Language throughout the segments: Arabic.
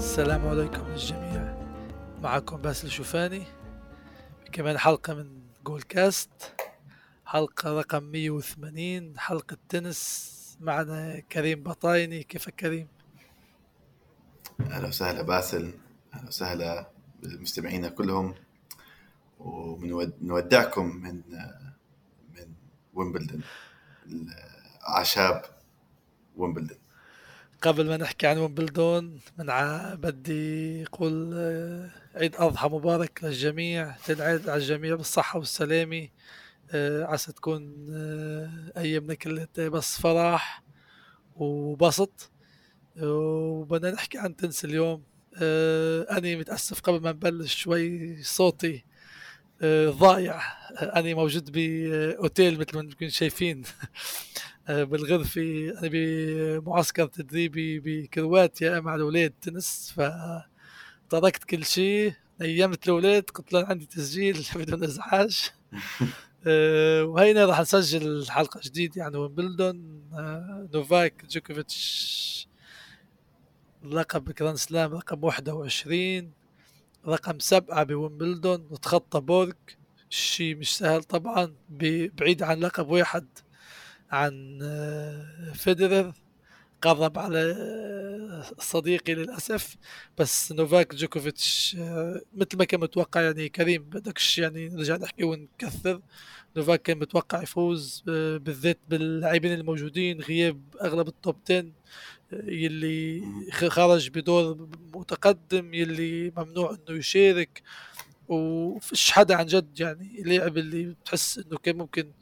السلام عليكم للجميع معكم باسل شوفاني. كمان حلقة من جول كاست. حلقة رقم 180 حلقة تنس معنا كريم بطايني. كيفك كريم؟ أهلا وسهلا باسل. أهلا وسهلا بالمستمعين كلهم. ونودعكم من من ويمبلدون اعشاب ويمبلدون قبل ما نحكي عن ويمبلدون من ع... بدي أقول آه، عيد أضحى مبارك للجميع تنعاد على الجميع بالصحة والسلامة. آه، عسى تكون آه، أيامنا كلها بس فرح وبسط. وبدنا نحكي عن تنس اليوم. أنا متأسف قبل ما نبلش شوي صوتي. ضايع. أنا موجود بأوتيل مثل ما أنتم شايفين. بالغرفة أنا بمعسكر تدريبي بكرواتيا مع الأولاد تنس فتركت كل شيء. نيمت الأولاد قلت لهم عندي تسجيل بدون إزعاج. وهينا راح نسجل حلقة جديدة عن ويمبلدون نوفاك جوكوفيتش لقب Grand Slam رقم 21 رقم سبعة بويمبلدون وتخطى بورغ شيء مش سهل طبعا بعيد عن لقب واحد عن آه، فيدرر قرب على آه، صديقي للأسف بس نوفاك جوكوفيتش آه، مثل ما كان متوقع يعني كريم بدكش يعني نرجع نحكي ونكثر. نوفاك كان متوقع يفوز بالذات باللاعبين الموجودين غياب أغلب ال top 10 يلي خرج بدور متقدم يلي ممنوع إنه يشارك. وفيش حدا عن جد يعني اللاعب اللي بتحس إنه كان ممكن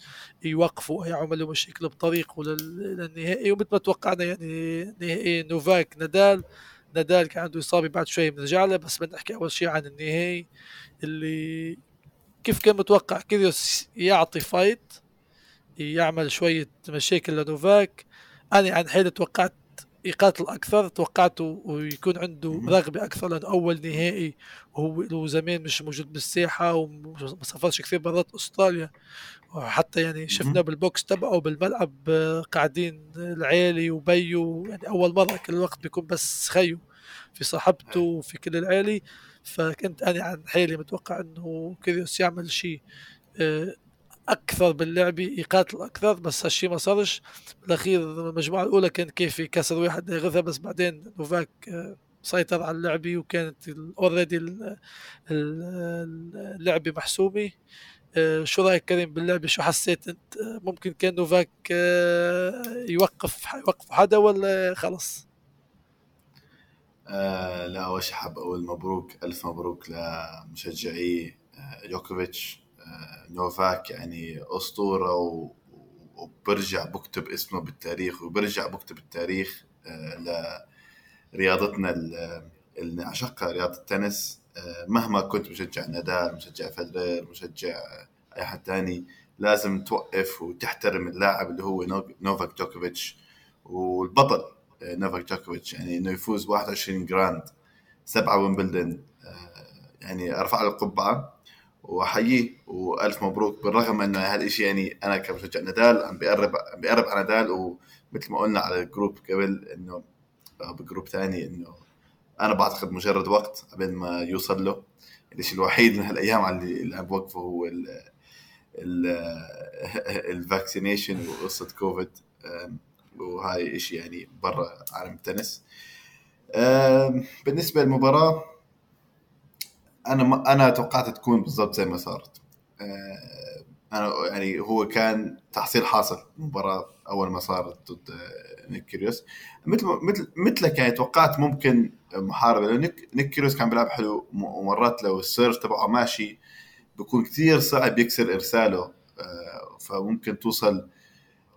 يوقفوا أو يعملوا مشاكل بطريقه للنهائي ومثل ما توقعنا يعني نهائي نوفاك نادال. نادال كان عنده إصابة بعد شوي بنرجع له بس بدنا نحكي أول شيء عن النهائي اللي كيف كان متوقع كيريوس يعطي fight يعمل شوية مشاكل لنوفاك. أنا عن حالي توقعت يقاتل أكثر توقعته ويكون عنده رغبة أكثر لأنه أول نهائي وهو له زمان مش موجود بالساحة وما سافرش كثير برات أستراليا. وحتى يعني شفنا بال box تبعه بالملعب قاعدين العيلي وبيو يعني أول مرة كل الوقت بيكون بس خيو في صاحبته وفي كل العيلي فكنت أنا عن حالي متوقع إنه كريوس يعمل شيء آه، أكثر باللعبه يقاتل أكثر بس هالشيء ما صارش بالاخير المجموعة الأولى كان كيف يكسر واحد يغثى بس بعدين نوفاك آه، سيطر على اللعبه وكانت already اللعبه محسومه آه، شو رأيك كريم باللعبه شو حسيت أنت؟ آه، ممكن كان نوفاك يوقف يوقف حدا ولا خلص؟ آه لا أول شيء حاب أقول مبروك ألف مبروك لمشجعي يوكوفيتش نوفاك يعني أسطورة وبرجع بكتب اسمه بالتاريخ وبرجع بكتب التاريخ آه، لرياضتنا اللي نعشقها رياضة التنس. آه، مهما كنت مشجع نادال مشجع فدرير مشجع أي حد ثاني لازم توقف وتحترم اللاعب اللي هو نوفاك جوكوفيتش والبطل آه، نوفاك جوكوفيتش. يعني إنه يفوز 21 Grand سبعة ويمبلدن يعني أرفع له القبعة. واحييه وألف مبروك بالرغم انه هذا الشيء يعني أنا كمشجع نادال عم بقرب عم بقرب على نادال ومثل ما قلنا على ال group قبل إنه ب group ثاني إنه أنا بعتقد مجرد وقت قبل ما يوصل له. الشيء الوحيد من هالأيام اللي عم بوقفه هو ال ال vaccination وقصة كوفيد وهاي شيء يعني برا عالم التنس. بالنسبة للمباراة أنا ما أنا توقعت تكون بالضبط زي ما صارت. آه، أنا يعني هو كان تحصيل حاصل المباراة أول ما صارت ضد آه، نيك كيريوس. مثل مثل مثلك يعني توقعت ممكن محاربه لأنه نيك, نيك كيريوس كان بيلعب حلو ومرات لو ال serve تبعه ماشي بيكون كثير صعب يكسر إرساله. آه، فممكن توصل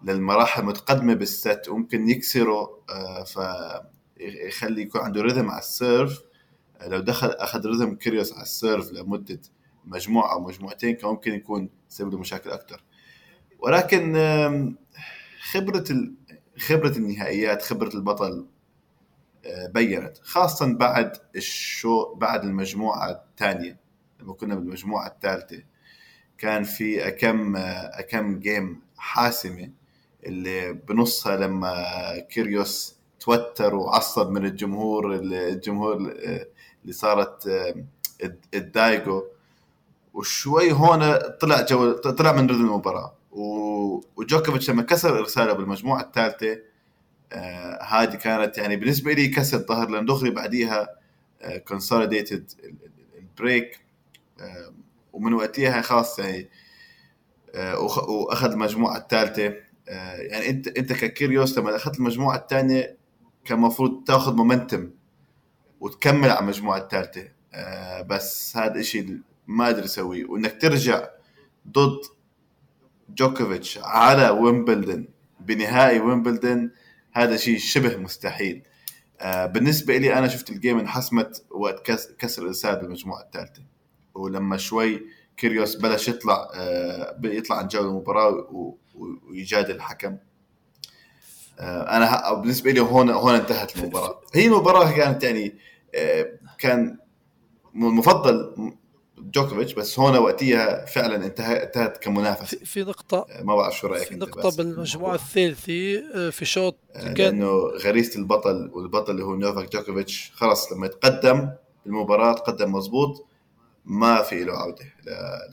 للمراحل المتقدمه بال set وممكن يكسره فيخلي يكون عنده rhythm على ال serve. لو دخل أخذ rhythm كيريوس على ال serve لمدة مجموعة أو مجموعتين كان ممكن يكون سبب له مشاكل أكثر ولكن خبرة خبرة النهائيات خبرة البطل آه، بينت خاصه بعد الشو بعد المجموعة الثانية. لما كنا بالمجموعة الثالثة كان في أكم أكم game حاسمة اللي بنصها لما كيريوس توتر وعصب من الجمهور الجمهور اللي صارت الدايجو. وشوي هون طلع جو طلع من rhythm المباراة. وجوكوفيتش لما كسر إرساله بالمجموعة الثالثة آه هذه كانت يعني بالنسبة لي كسر ظهر لأن دغري بعديها consolidated ال break آه ومن وقتها خلاص يعني آه وأخذ المجموعة الثالثة. آه يعني انت أنت ككيريوس لما أخذت المجموعة الثانية كان المفروض تاخذ momentum وتكمل على المجموعه الثالثه آه بس هذا الشيء ما قدر يسويه وإنك ترجع ضد جوكوفيتش على ويمبلدن بنهائي ويمبلدن هذا شيء شبه مستحيل. آه بالنسبة لي أنا شفت ال game انحسمت وقت كسر الإرسال بالمجموعة الثالثه ولما شوي كيريوس بلش يطلع آه يطلع عن جو المباراة ويجادل الحكم. أنا بالنسبة لي هون هون انتهت المباراة. هي المباراة كانت يعني كان المفضل جوكوفيتش بس هون وقتها فعلا انتهت انتهت كمنافسه في نقطه آه، ما بعرف شو رأيك في نقطة بالمجموعة الثالثة آه، في شوط آه، كان لأنه غريزة البطل والبطل اللي هو نوفاك جوكوفيتش خلص لما يتقدم المباراة تقدم مزبوط ما في له عودة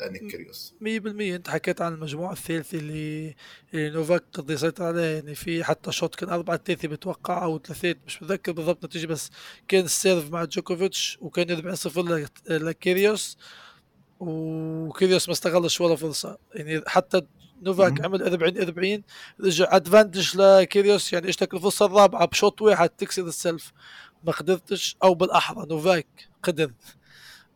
لنيك كيريوس. 100% انت حكيت عن المجموعة الثالثة اللي, اللي نوفاك قد يسيطر عليها يعني في حتى شوط كان 4 3 بتوقع أو 3 مش متذكر بالضبط النتيجه بس كان ال serve مع جوكوفيتش وكان 4 0 لكيريوس. وكيريوس ما استغلش ولا فرصة. يعني حتى نوفاك عمل 40 40 رجع advantage لكيريوس. يعني اجتك الفرصة الرابعة بشوط واحد تكسر ال serve ما قدرتش أو بالأحرى نوفاك قدر.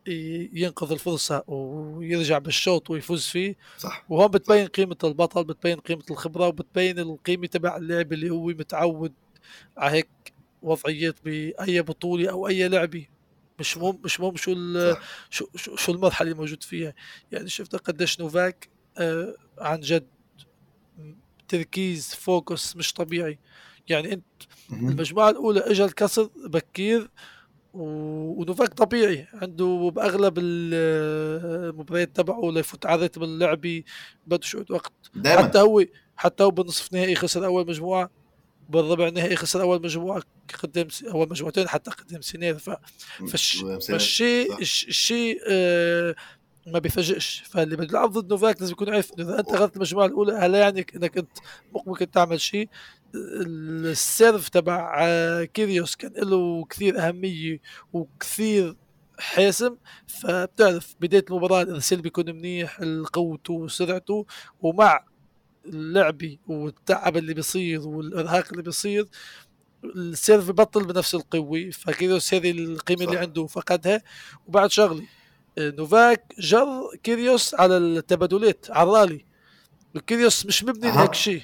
ينقذ الفرصة ويرجع بالشوط ويفوز فيه. صح. وهون بتبين قيمة البطل بتبين قيمة الخبرة وبتبين القيمة تبع اللاعب اللي هو متعود على هيك وضعيات بأي بطولة أو أي لعبة. مش مهم مش مهم شو شو شو المرحلة اللي موجود فيها. يعني شفت قديش نوفاك آه عن جد تركيز فوكس مش طبيعي. يعني أنت المجموعة الأولى اجى الكسر بكير ونوفاك طبيعي. عنده بأغلب المباريات تبعه ليفوت على رتم اللعبي بده شوية وقت. دايما. حتى هو حتى هو بالنصف نهائي خسر أول مجموعة بالربع النهائي خسر أول مجموعة قدام أول مجموعتين حتى قدام سينير ف... فالش... فالشيء الشيء آه ما بيفاجئش. فاللي بيلعب ضد نوفاك لازم يكون عارف إنه اذا انت اخذت المجموعة الأولى هلا يعني إنك أنت ممكن تعمل شيء. ال serve تبع آه، كيريوس كان له كثير أهمية وكثير حاسم فبتعرف بداية المباراة الارسال بيكون منيح قوته وسرعته ومع اللعبي والتعب اللي بيصير والإرهاق اللي بيصير ال serve ببطل بنفس القوة فكيريوس هذه القيمة اللي عنده فقدها. وبعد شغلي نوفاك جر كيريوس على التبادلات على الرالي. كيريوس مش مبني. لهيك شيء.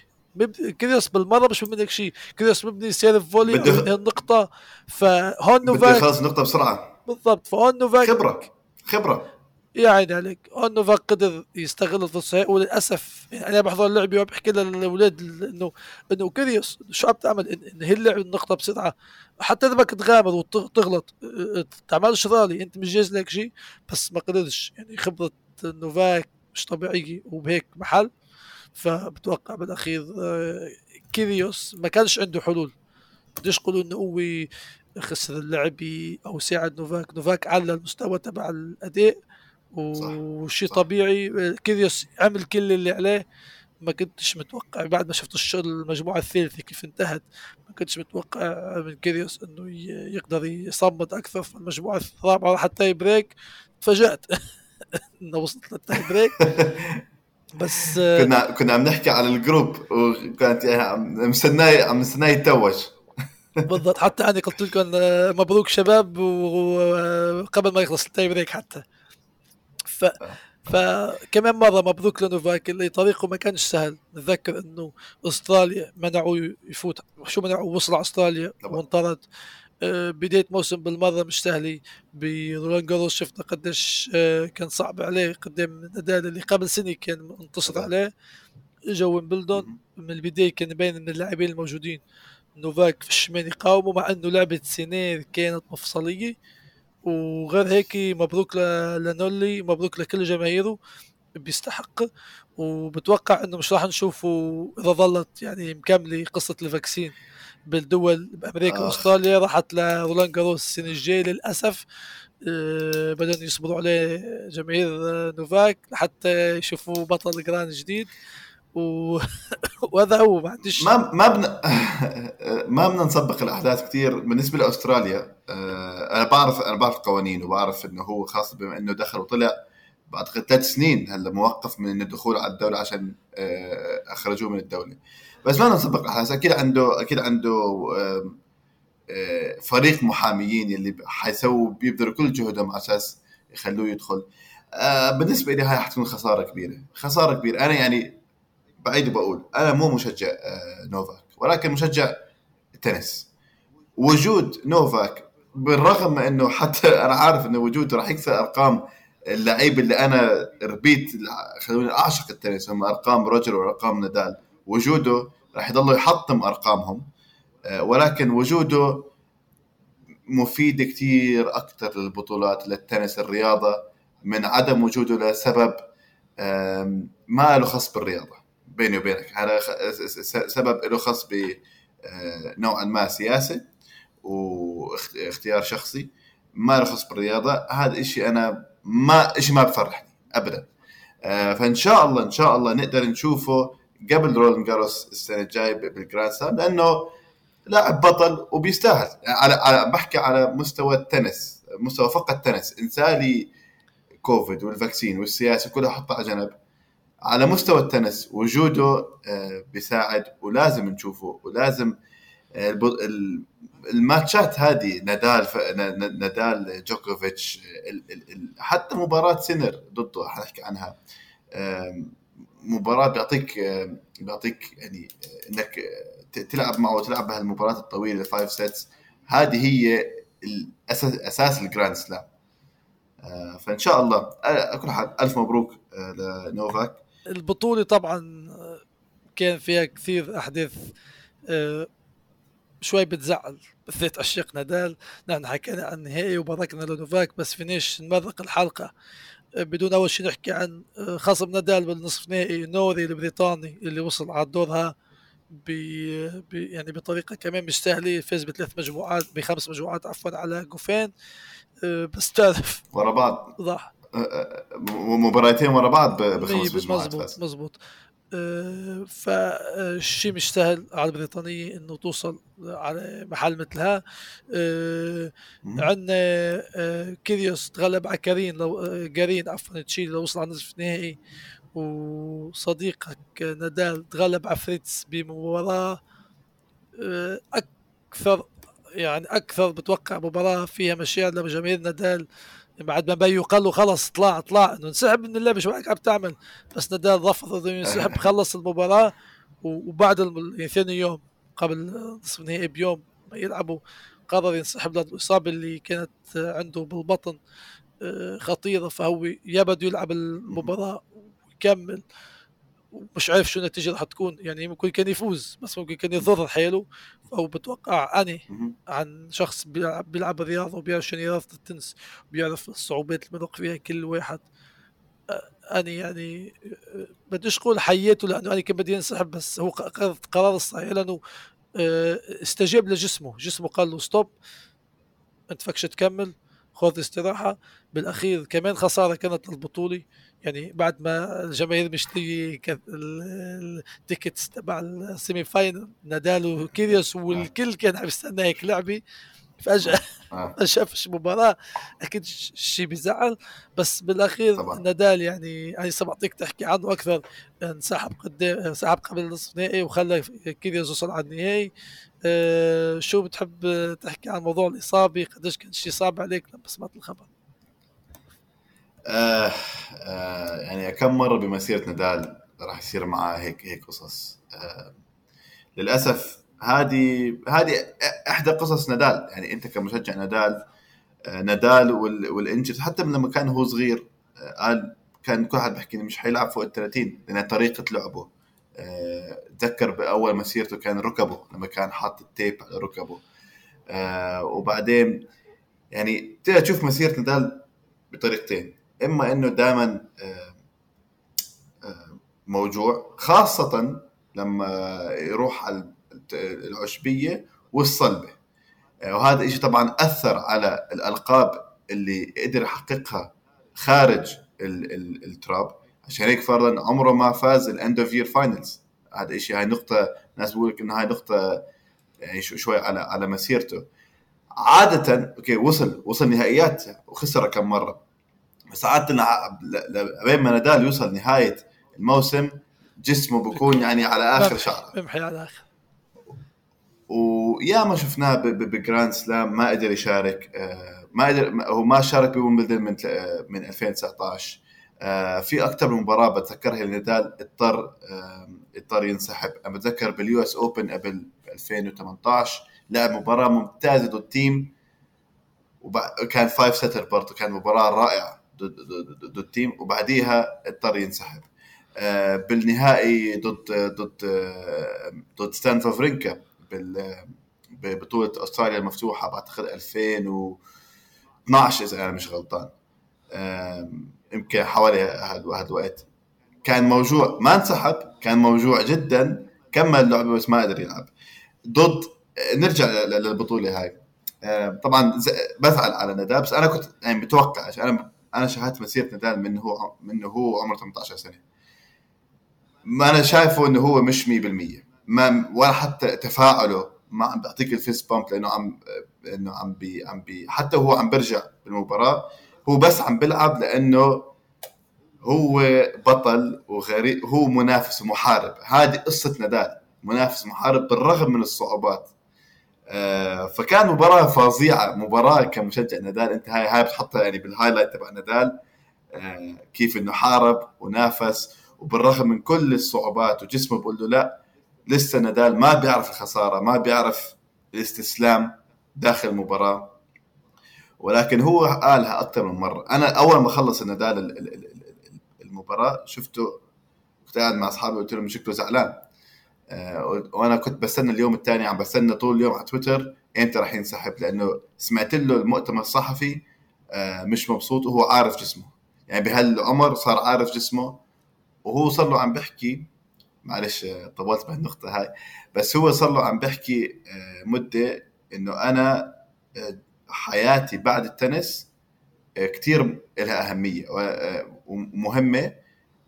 كيريوس بالمرة مش مبني لهيك شيء كيريوس مبني serve volley النقطه فهون نوفاك بده يخلص النقطة بسرعة. بالضبط. فهون نوفاك خبرة. خبرة. يا عيني عليك. نوفاك قدر يستغل الفرصه وللأسف يعني أنا بحضر اللعبه وبحكي للاولاد انه إنه كريوس شو عم تعمل؟ انهي اللعبه النقطة بسرعة. حتى إذا بدك تغامر وتغلط تعملش رالي أنت مش جاهز لهيك شيء بس ما قدرش يعني خبرة نوفاك مش طبيعية وبهيك محل. فبتوقع بالأخير آه، كيريوس ما كانش عنده حلول. بديش يقولوا إنه هو خسر اللعبه أو ساعد نوفاك نوفاك على المستوى تبع الأداء وشيء طبيعي. كيريوس عمل كل اللي عليه ما كنتش متوقع. بعد ما شفت المجموعة الثالثة كيف انتهت ما كنتش متوقع من كيريوس إنه يقدر يصمد أكثر في المجموعة الرابعة. حتى بريك تفاجأت إنه وصلت لل tie break. بس كنا كنا عم نحكي على ال group وكانت يعني مستناي عم مستناي يتوج. بالضبط. حتى أنا قلت لكم مبروك شباب وقبل ما يخلص ال tie break حتى. ف فكمان مرة مبروك لنوفاك اللي طريقه ما كانش سهل. نتذكر إنه أستراليا منعوه يفوت. شو منعوه؟ وصل على أستراليا وانطرد. آه، بداية موسم بالمرة مش سهلة برولان جاروس شفنا قديش آه، كان صعب عليه قدام نادال اللي قبل سنة كان منتصر عليه. إجا ويمبلدون من البداية كان باين إن اللاعبين الموجودين. نوفاك فش مين يقاومه مع إنه لعبة سينير كانت مفصلية. وغير هيك مبروك لنولي مبروك لكل جماهيره. بيستحق. وبتوقع إنه مش راح نشوفه إذا ظلت يعني مكملة قصة ال vaccine. بالدول بأمريكا وأستراليا راحت لرولان جاروس السنة الجاية للأسف. آه، بدهم يصبروا عليه جماهير نوفاك لحتى يشوفوا بطل grand جديد. و... وهذا هو ما عنديش ما ما بن... ما بدنا نسبق الأحداث كثير بالنسبة لأستراليا آه، أنا بعرف أنا بعرف القوانين وبعرف إنه هو خاص بما إنه دخل وطلع بعتقد ثلاث سنين هلا موقف من الدخول على الدولة عشان آه، أخرجوه من الدولة. بس ما نسبق الاحداث أكيد عنده أكيد عنده فريق محاميين اللي حيسووا بيبذلوا كل جهدهم على أساس يخلوه يدخل. بالنسبة لي هاي حتكون خسارة كبيرة. خسارة كبيرة. أنا يعني بعيد وبقول أنا مو مشجع آه، نوفاك ولكن مشجع تنس. وجود نوفاك بالرغم إنه حتى أنا عارف إنه وجوده راح يكسر أرقام اللعيب اللي أنا ربيت خلوني أعشق التنس هم أرقام روجر وأرقام نادال. وجوده راح يضل يحطم أرقامهم آه، ولكن وجوده مفيد كثير أكثر للبطولات للتنس الرياضه من عدم وجوده لسبب ما له خص بالرياضة بيني وبينك. هذا سبب له خاص بنوعا آه، ما سياسه واختيار شخصي ما له خص بالرياضة. هذا الشيء أنا ما شيء ما بفرحني ابدا. آه، فإن شاء الله إن شاء الله نقدر نشوفه قبل رولان جاروس السنة الجاية بال Grand Slam لأنه لاعب بطل وبيستاهل. على على بحكي على مستوى التنس مستوى فقط تنس انسالي كوفيد وال vaccine والسياسة كلها حطها على جنب. على مستوى التنس وجوده آه، بيساعد ولازم نشوفه ولازم آه، الماتشات هذه نادال نادال جوكوفيتش حتى مباراة سينر ضده حنحكي عنها. مباراة بيعطيك بيعطيك يعني إنك تلعب معه وتلعب بهالمباراة الطويلة ال five sets هذه هي الأساس أساس ال Grand Slam آه، فإن شاء الله على كل حال ألف مبروك لنوفاك. البطولة طبعا كان فيها كثير أحداث آه، شوي بتزعل بالذات عشاق نادال. نحن حكينا عن النهائي وباركنا لنوفاك بس فينيش نمرق الحلقة. آه، بدون أول شيء نحكي عن آه، خصم نادال بالنصف نهائي نوري البريطاني اللي وصل على دورها ب يعني بطريقة كمان مش سهله فاز بثلاث مجموعات بخمس مجموعات عفوا على جوفين بس تعرف ورا بعض. ضح مباراتين ورا بعض بخمس مجموعات مزبوط مزبوط أه فالشيء مش سهل على البريطانية إنه توصل على محل مثلها. أه عندنا أه كيريوس تغلب على كارين لو جارين عفوا تشيل لو وصل على نصف نهائي. وصديقك نادال تغلب على فريتز بمباراة آه، أكثر يعني أكثر بتوقع مباراة فيها مشاعر لجماهير نادال. بعد ما بيو قال له خلص اطلع اطلع. إنه انسحب من اللعبة. شو عم تعمل. بس نادال رفض إنه ينسحب خلص المباراة. وبعد ثاني يوم قبل نصف النهائي بيوم ما يلعبوا قرر ينسحب. للاصابه اللي كانت عنده بالبطن آه، خطيرة. فهو يا بده يلعب المباراة ويكمل. ومش عارف شو النتيجة رح تكون. يعني ممكن كان يفوز بس ممكن كان يضر حاله فهو بتوقع أني عن شخص بيلعب, بيلعب رياضه وبيعرف شنو رياضة التنس وبيعرف الصعوبات اللي بيروح فيها كل واحد أني يعني بديش أقول حياته لأنه أنا كان بدي انسحب بس هو قرار الصحيح لأنه استجاب لجسمه. جسمه قال له stop انت فكش تكمل. خذ استراحة. بالأخير كمان خسارة كانت للبطوله يعني بعد ما الجماهير مشتري ال tickets تبع ال semi final نادال وكيريوس والكل كان عم يستنى هيك لعبة. فجأة. آه. ما شافش مباراة أكيد شيء بيزعل بس بالأخير طبعا. نادال يعني لسه بعطيك تحكي عنه أكثر انسحب قدام انسحب قبل النصف النهائي وخلى كيريوس يوصل على النهائي. أه شو بتحب تحكي عن موضوع الاصابه قديش كان شيء صعب عليك لما سمعت الخبر؟ آه آه يعني كم مرة بمسيرة نادال راح يصير معاه هيك هيك قصص؟ آه للأسف هذه هذه إحدى قصص نادال. يعني أنت كمشجع نادال آه نادال والإنجز حتى من لما كان هو صغير آه قال كان كل واحد بيحكي مش حيلعب فوق ال 30 لأن طريقة لعبه. آه، تذكر بأول مسيرته كان ركبه لما كان حاط التيب على ركبه. وبعدين يعني تقدر تشوف مسيرة نادال بطريقتين. إما إنه دائما موجوع خاصة لما يروح على العشبية والصلبة. آه، وهذا الشيء طبعا أثر على الألقاب اللي قدر يحققها خارج ال ال التراب. عشان هيك فرضا عمره ما فاز ال end of year finals هذا الشيء هاي نقطة ناس بقول لك إنه هاي نقطة يعني شوي على على مسيرته. عاده okay وصل وصل نهائيات وخسر كم مرة. بس عاده لين ما نادال يوصل نهاية الموسم جسمه بكون يعني على آخر شعره. بمحي على آخر. ويا ما شفناه ب Grand Slam ما قدر يشارك آه، ما قدر هو ما شارك بويمبلدون من آه، من 2019 آه، في أكثر من مباراة بتذكرها نادال اضطر اضطر ينسحب. أنا بتذكر بال US Open قبل 2018 لعب مباراة ممتازة ضد تيم. وكان five setter برضه كان مباراة رائعة ضد ضد تيم. وبعديها اضطر ينسحب. بالنهائي ضد ضد ضد ستان فافرينكا ببطوله أستراليا المفتوحة بعتقد 2012 إذا أنا مش غلطان. يمكن حوالي هذا الوقت. كان موجوع ما انسحب كان موجوع جدا. كمل اللعبه بس ما قدر يلعب. ضد نرجع للبطولة هاي. طبعا بزعل على نادال بس أنا كنت يعني متوقع أنا أنا شاهدت مسيرة نادال من هو من هو عمره 18 سنة. ما أنا شايفه إنه هو مش 100% ما ولا حتى تفاعله. ما عم بيعطيك ال fist pump لأنه عم انه عم بي عم بي حتى هو عم بيرجع بالمباراة. هو بس عم بيلعب لأنه هو بطل وغريب هو منافس ومحارب. هذه قصة نادال منافس محارب بالرغم من الصعوبات. آه فكان مباراة فظيعة مباراة كمشجع نادال. أنت هاي هاي بتحطها يعني بالهايلايت تبع نادال. آه كيف إنه حارب ونافس وبالرغم من كل الصعوبات وجسمه بقول له لا لسه نادال ما بيعرف الخسارة ما بيعرف الاستسلام داخل المباراة. ولكن هو قالها أكثر من مرة. أنا أول ما خلص النادال المباراة شفته كنت قاعد مع أصحابي قلت لهم شكله زعلان. أه وأنا كنت بستنى اليوم الثاني عم بستنى طول اليوم على تويتر إمتى راح ينسحب لأنه سمعت له المؤتمر الصحفي أه مش مبسوط وهو عارف جسمه. يعني بهالعمر صار عارف جسمه وهو صار له عم بحكي معلش طولت بهالنقطة هاي. بس هو صار له عم بحكي آه، مدة إنه أنا آه، حياتي بعد التنس آه، كثير لها أهمية ومهمة.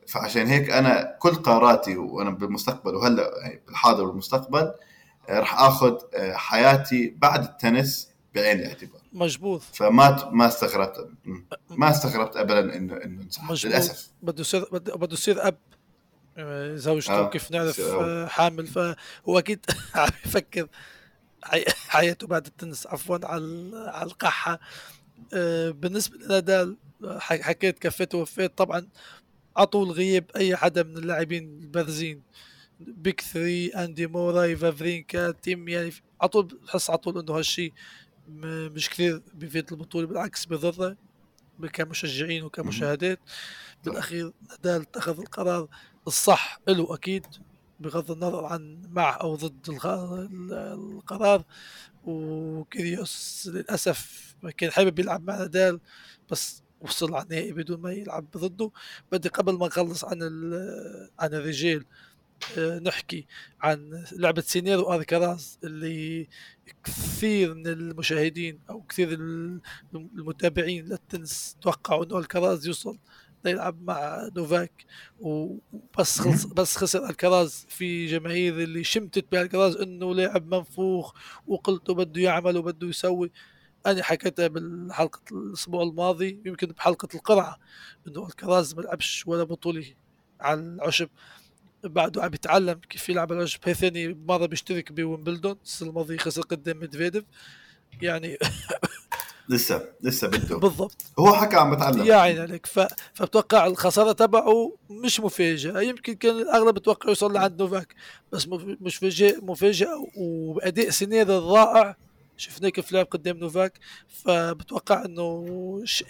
فعشان هيك أنا كل قراراتي وأنا بالمستقبل وهلأ يعني بالحاضر والمستقبل راح آخذ حياتي بعد التنس بعين الاعتبار. مجبوط. فما ما استغربت ما استغربت ابدا إنه إنه انسحب للأسف. بده يصير بده يصير أب. زوجته آه. كيف نعرف آه. حامل فهو أكيد عم يفكر حياته بعد التنس. عفوا على على القحة. آه، بالنسبة لنادال حكيت كفيت ووفيت. طبعا على طول غيب أي حدا من اللاعبين البارزين Big Three اندي موراي فافرينكا تيم يعني على طول بحس على طول إنه هالشيء مش كثير بيفيد البطولة بالعكس بضره كمشجعين وكمشاهدات. بالأخير نادال اتخذ القرار الصح له أكيد بغض النظر عن مع أو ضد القرار. وكيريوس للأسف كان حابب يلعب مع نادال بس وصل على النهائي بدون ما يلعب ضده. بدي قبل ما نخلص عن عن الرجال آه، نحكي عن لعبة سينر والكراز اللي كثير من المشاهدين أو كثير المتابعين للتنس توقعوا إنه الكراز يوصل يلعب مع نوفاك وبس خلص بس خسر الكراز في جماهير اللي شمتت بالكراز إنه لاعب منفوخ وقلته بده يعمل وبده يسوي. أنا حكيتها بالحلقة الأسبوع الماضي يمكن بحلقة القرعة إنه الكراز ما لعبش ولا بطولة على العشب. بعده عم يتعلم كيف يلعب العشب. ثاني مرة بيشترك بويمبلدون السنة الماضية خسر قدام ميدفيديف. يعني لسه لسه بده. بالضبط. هو حكى عم بتعلم. يا عيني عليك. ف... فبتوقع الخسارة تبعه مش مفاجاه يمكن كان الأغلب بتوقع يوصل لعند نوفاك بس مش مفاجئ مفاجاه وباداء سينر الرائع. شفناه كيف لعب قدام نوفاك فبتوقع إنه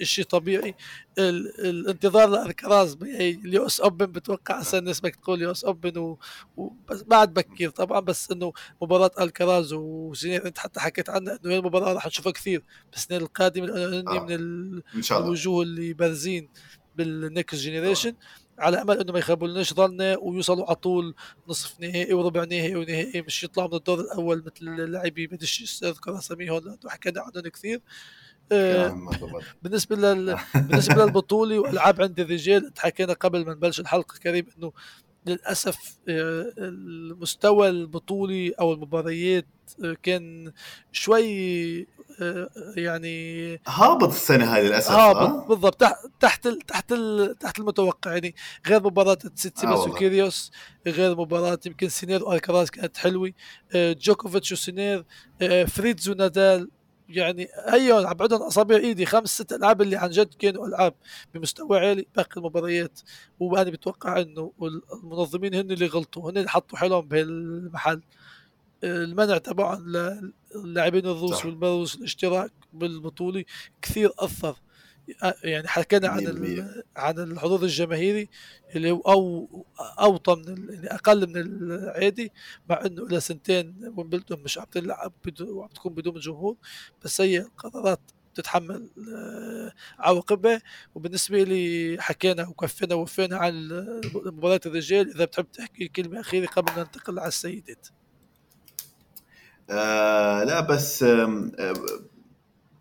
شيء طبيعي. ال... الانتظار لالكراز ال US Open بتوقع هسه الناس بدك تقول US Open و... وبس بعد بكير طبعا بس إنه مباراة الكراز وسينر أنت حتى حكيت عنها إنه هي المباراة راح نشوفها كثير. بالسنين القادمه لأنه آه. من ال... الوجوه اللي بارزين بال next generation على أمل أنه ما يخربولناش ظننا ويوصلوا على طول نصف نهائي وربع نهائي ونهائي مش يطلعوا من الدور الأول مثل اللاعبين بديش أذكر اساميهم حكينا عنهم كثير. آه، بالنسبة لل... بالنسبة للبطولة والعاب عند الرجال حكينا قبل ما نبلش الحلقة كريم أنه للأسف آه، المستوى البطولي أو المباريات آه، كان شوي يعني هابط السنة هذه للأسف هابط بالضبط تحت تحت تحت تحت المتوقع يعني غير مباراة تسيتسيباس آه وكيريوس غير مباراة يمكن سينير والكراز كانت حلوة جوكوفيتش وسينير فريدز ونادال يعني هي عبعدهم أصابع إيدي. خمس ست ألعاب اللي عن جد كانوا ألعاب بمستوى عالي باقي المباريات. وأنا بتوقع إنه المنظمين هن اللي غلطوا هن اللي حطوا حالهم بهالمحل. المنع تبعهم للاعبين الروس والبيلاروس الاشتراك بالبطولة كثير أثر. يعني حكينا عن عن الحضور الجماهيري اللي هو أو أوطى من يعني أقل من العادي مع إنه إلى سنتين ويمبلدون مش عم تلعب وعم تكون بدون جمهور بس هي القرارات تتحمل آه، عواقبها. وبالنسبة لي حكينا وكفينا ووفينا عن مباراة الرجال إذا بتحب تحكي كلمة أخيرة قبل ما ننتقل على السيدات. آه لا بس آه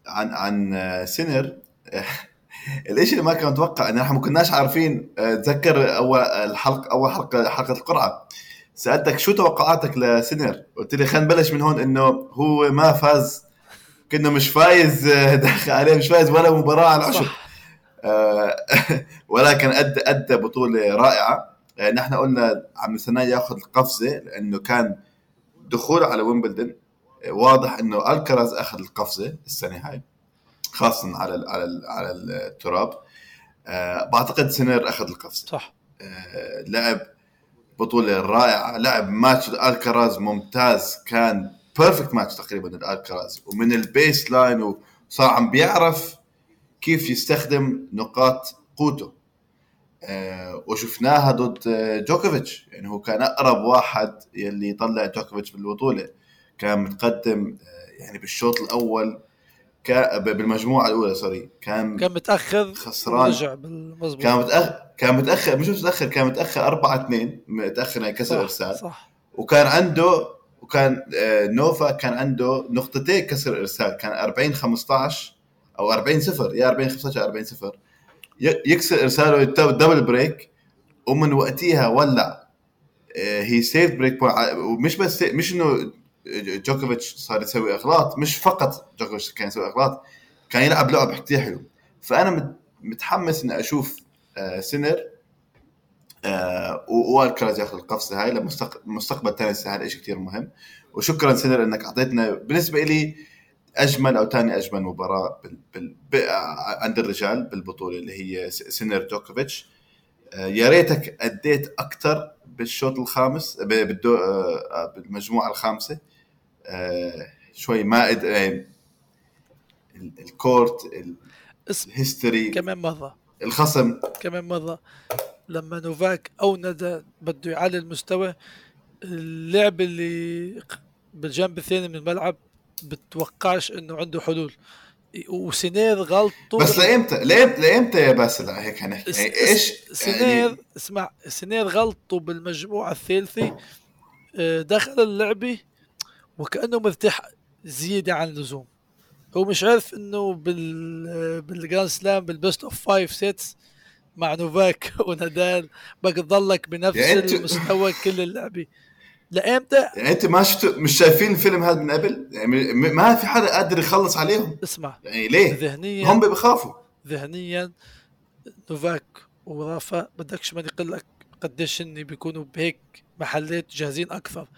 عن عن سينر الاشي اللي ما كنت أتوقع ان إحنا ما كناش عارفين آه، تذكر أول الحلقة أول حلقة حلقة القرعة. سألتك شو توقعاتك لسينر قلت لي خلينا نبلش من هون إنه هو ما فاز كنا مش فايز آه، داخل عليه مش فايز ولا مباراة على العشب. آه ولكن ادى ادى بطولة رائعة. نحن قلنا عم نستناه ياخذ القفزة لأنه كان دخول على ويمبلدون واضح إنه ألكراز أخذ القفزة السنة هاي. خاصه على ال على ال على التراب. أه بعتقد سينر أخذ القفزة. صح. أه لعب بطولة رائعة لعب ماتش الكراز ممتاز كان perfect match تقريبا الألكراز. ومن ال baseline وصار عم بيعرف كيف يستخدم نقاط قوته. أه وشفناها ضد جوكوفيتش. يعني هو كان أقرب واحد يلي يطلع جوكوفيتش بالبطولة. كان متقدم آه، يعني بالشوط الأول. بالمجموعة الأولى sorry كان كان متأخر خسران. رجع بالمزبوط كان متاخر كان متأخر مش متأخر كان متأخر 4 2 متأخر يعني كسر ارسال صح. وكان عنده وكان آه، نوفاك كان عنده نقطتين كسر ارسال كان 40 15 أو 40 0 يا 40 15 40 0 يكسر إرساله double break ومن وقتها ولا هي save break ومش بس مش إنه جوكوفيتش صار يسوي إغلاط مش فقط جوكوفيتش كان يسوي إغلاط كان يلعب لعب كثير حلو فأنا متحمس إني أشوف آه، سينر آه وألكاراز ياخذ القفزة هاي لمستقبل تنس هذا شيء كثير مهم. وشكرا سينر إنك أعطيتنا بالنسبة لي أجمل أو ثاني أجمل مباراة. عند الرجال بالبطولة اللي هي سينر جوكوفيتش. يا ريتك أديت أكثر بالشوط الخامس بالدو... آه بالمجموعة الخامسة. آه، شوي ما يعني ال court ال history كمان مرة. الخصم. كمان مرة. لما نوفاك أو ندى بده يعلي المستوى اللعب اللي بالجنب الثاني من الملعب بتوقعش إنه عنده حلول. وسينر غلطه بس لايمتى لايمتى يا باسل؟ هيك حنحكي يعني إيش؟ سينر يعني... اسمع سينر غلطه بالمجموعة الثالثة. آه، دخل اللعبة وكأنه مرتاح زيادة عن اللزوم. هو مش عارف إنه بال بال Grand Slam بال best of five sets مع نوفاك ونادال. بدك تضلك بنفس يعني المستوى كل اللعبة. لامتى يعني أنت ما شفت مش شايفين الفيلم هذا من قبل؟ يعني ما في حدا قادر يخلص عليهم. اسمع. يعني ليه؟ ذهنيا هم بخافوا ذهنيا نوفاك ورافا بدكش ما يقول لك قديش هن بيكونوا بهيك محلات جاهزين أكثر.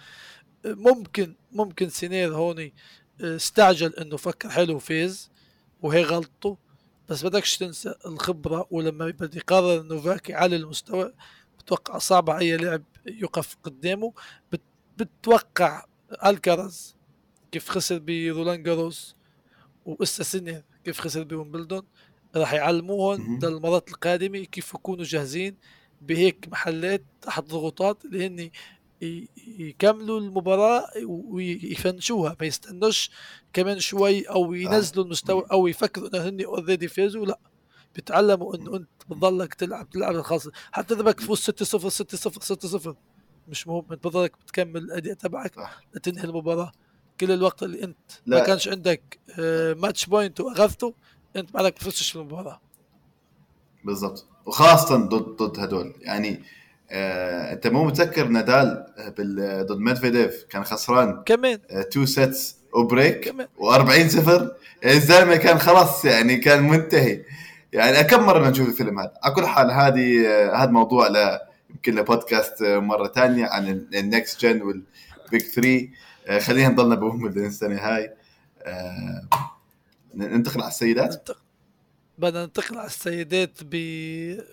ممكن ممكن سينير هوني آه، استعجل إنه فكر حلو وفاز وهي غلطته بس بدكش تنسى الخبرة ولما بده يقرر نوفاك يعلي المستوى بتوقع صعب على أي لاعب يقف قدامه. بتوقع ألكاراز كيف خسر برولان جاروس وإسا سينر كيف خسر بويمبلدون. راح يعلموهم للمرات القادمة كيف يكونوا جاهزين بهيك محلات تحت ضغوطات اللي هن يكملوا المباراة وي finish وها ما يستنوش كمان شوي أو ينزلوا المستوى أو يفكروا إنه هن already فازوا لا. بيتعلموا انه أنت بتضلك تلعب تلعب لخلص. حتى إذا بدك تفوز 6 0 6 0 6 0 مش مهم. أنت بتضلك بتكمل الأداء تبعك لتنهي المباراة. كل الوقت اللي أنت لا. ما كانش عندك match point وأخذته أنت ما تفوزش في المباراة. بالضبط. وخاصة ضد ضد هدول. يعني آه أنت مو متذكر نادال ضد ميدفيديف؟ كان خسران. كمان. two sets و break و40 صفر. يعني الزلمة كان خلاص يعني كان منتهي. يعني كم مرة نشوف الفيلم هذا؟ على كل حال هذه هذا موضوع ل يمكن لبودكاست مرة ثانية عن ال next gen وال big 3 خلينا نضلنا بويمبلدون السنة هاي آه ننتقل على السيدات؟ بدنا ننتقل على السيدات ب...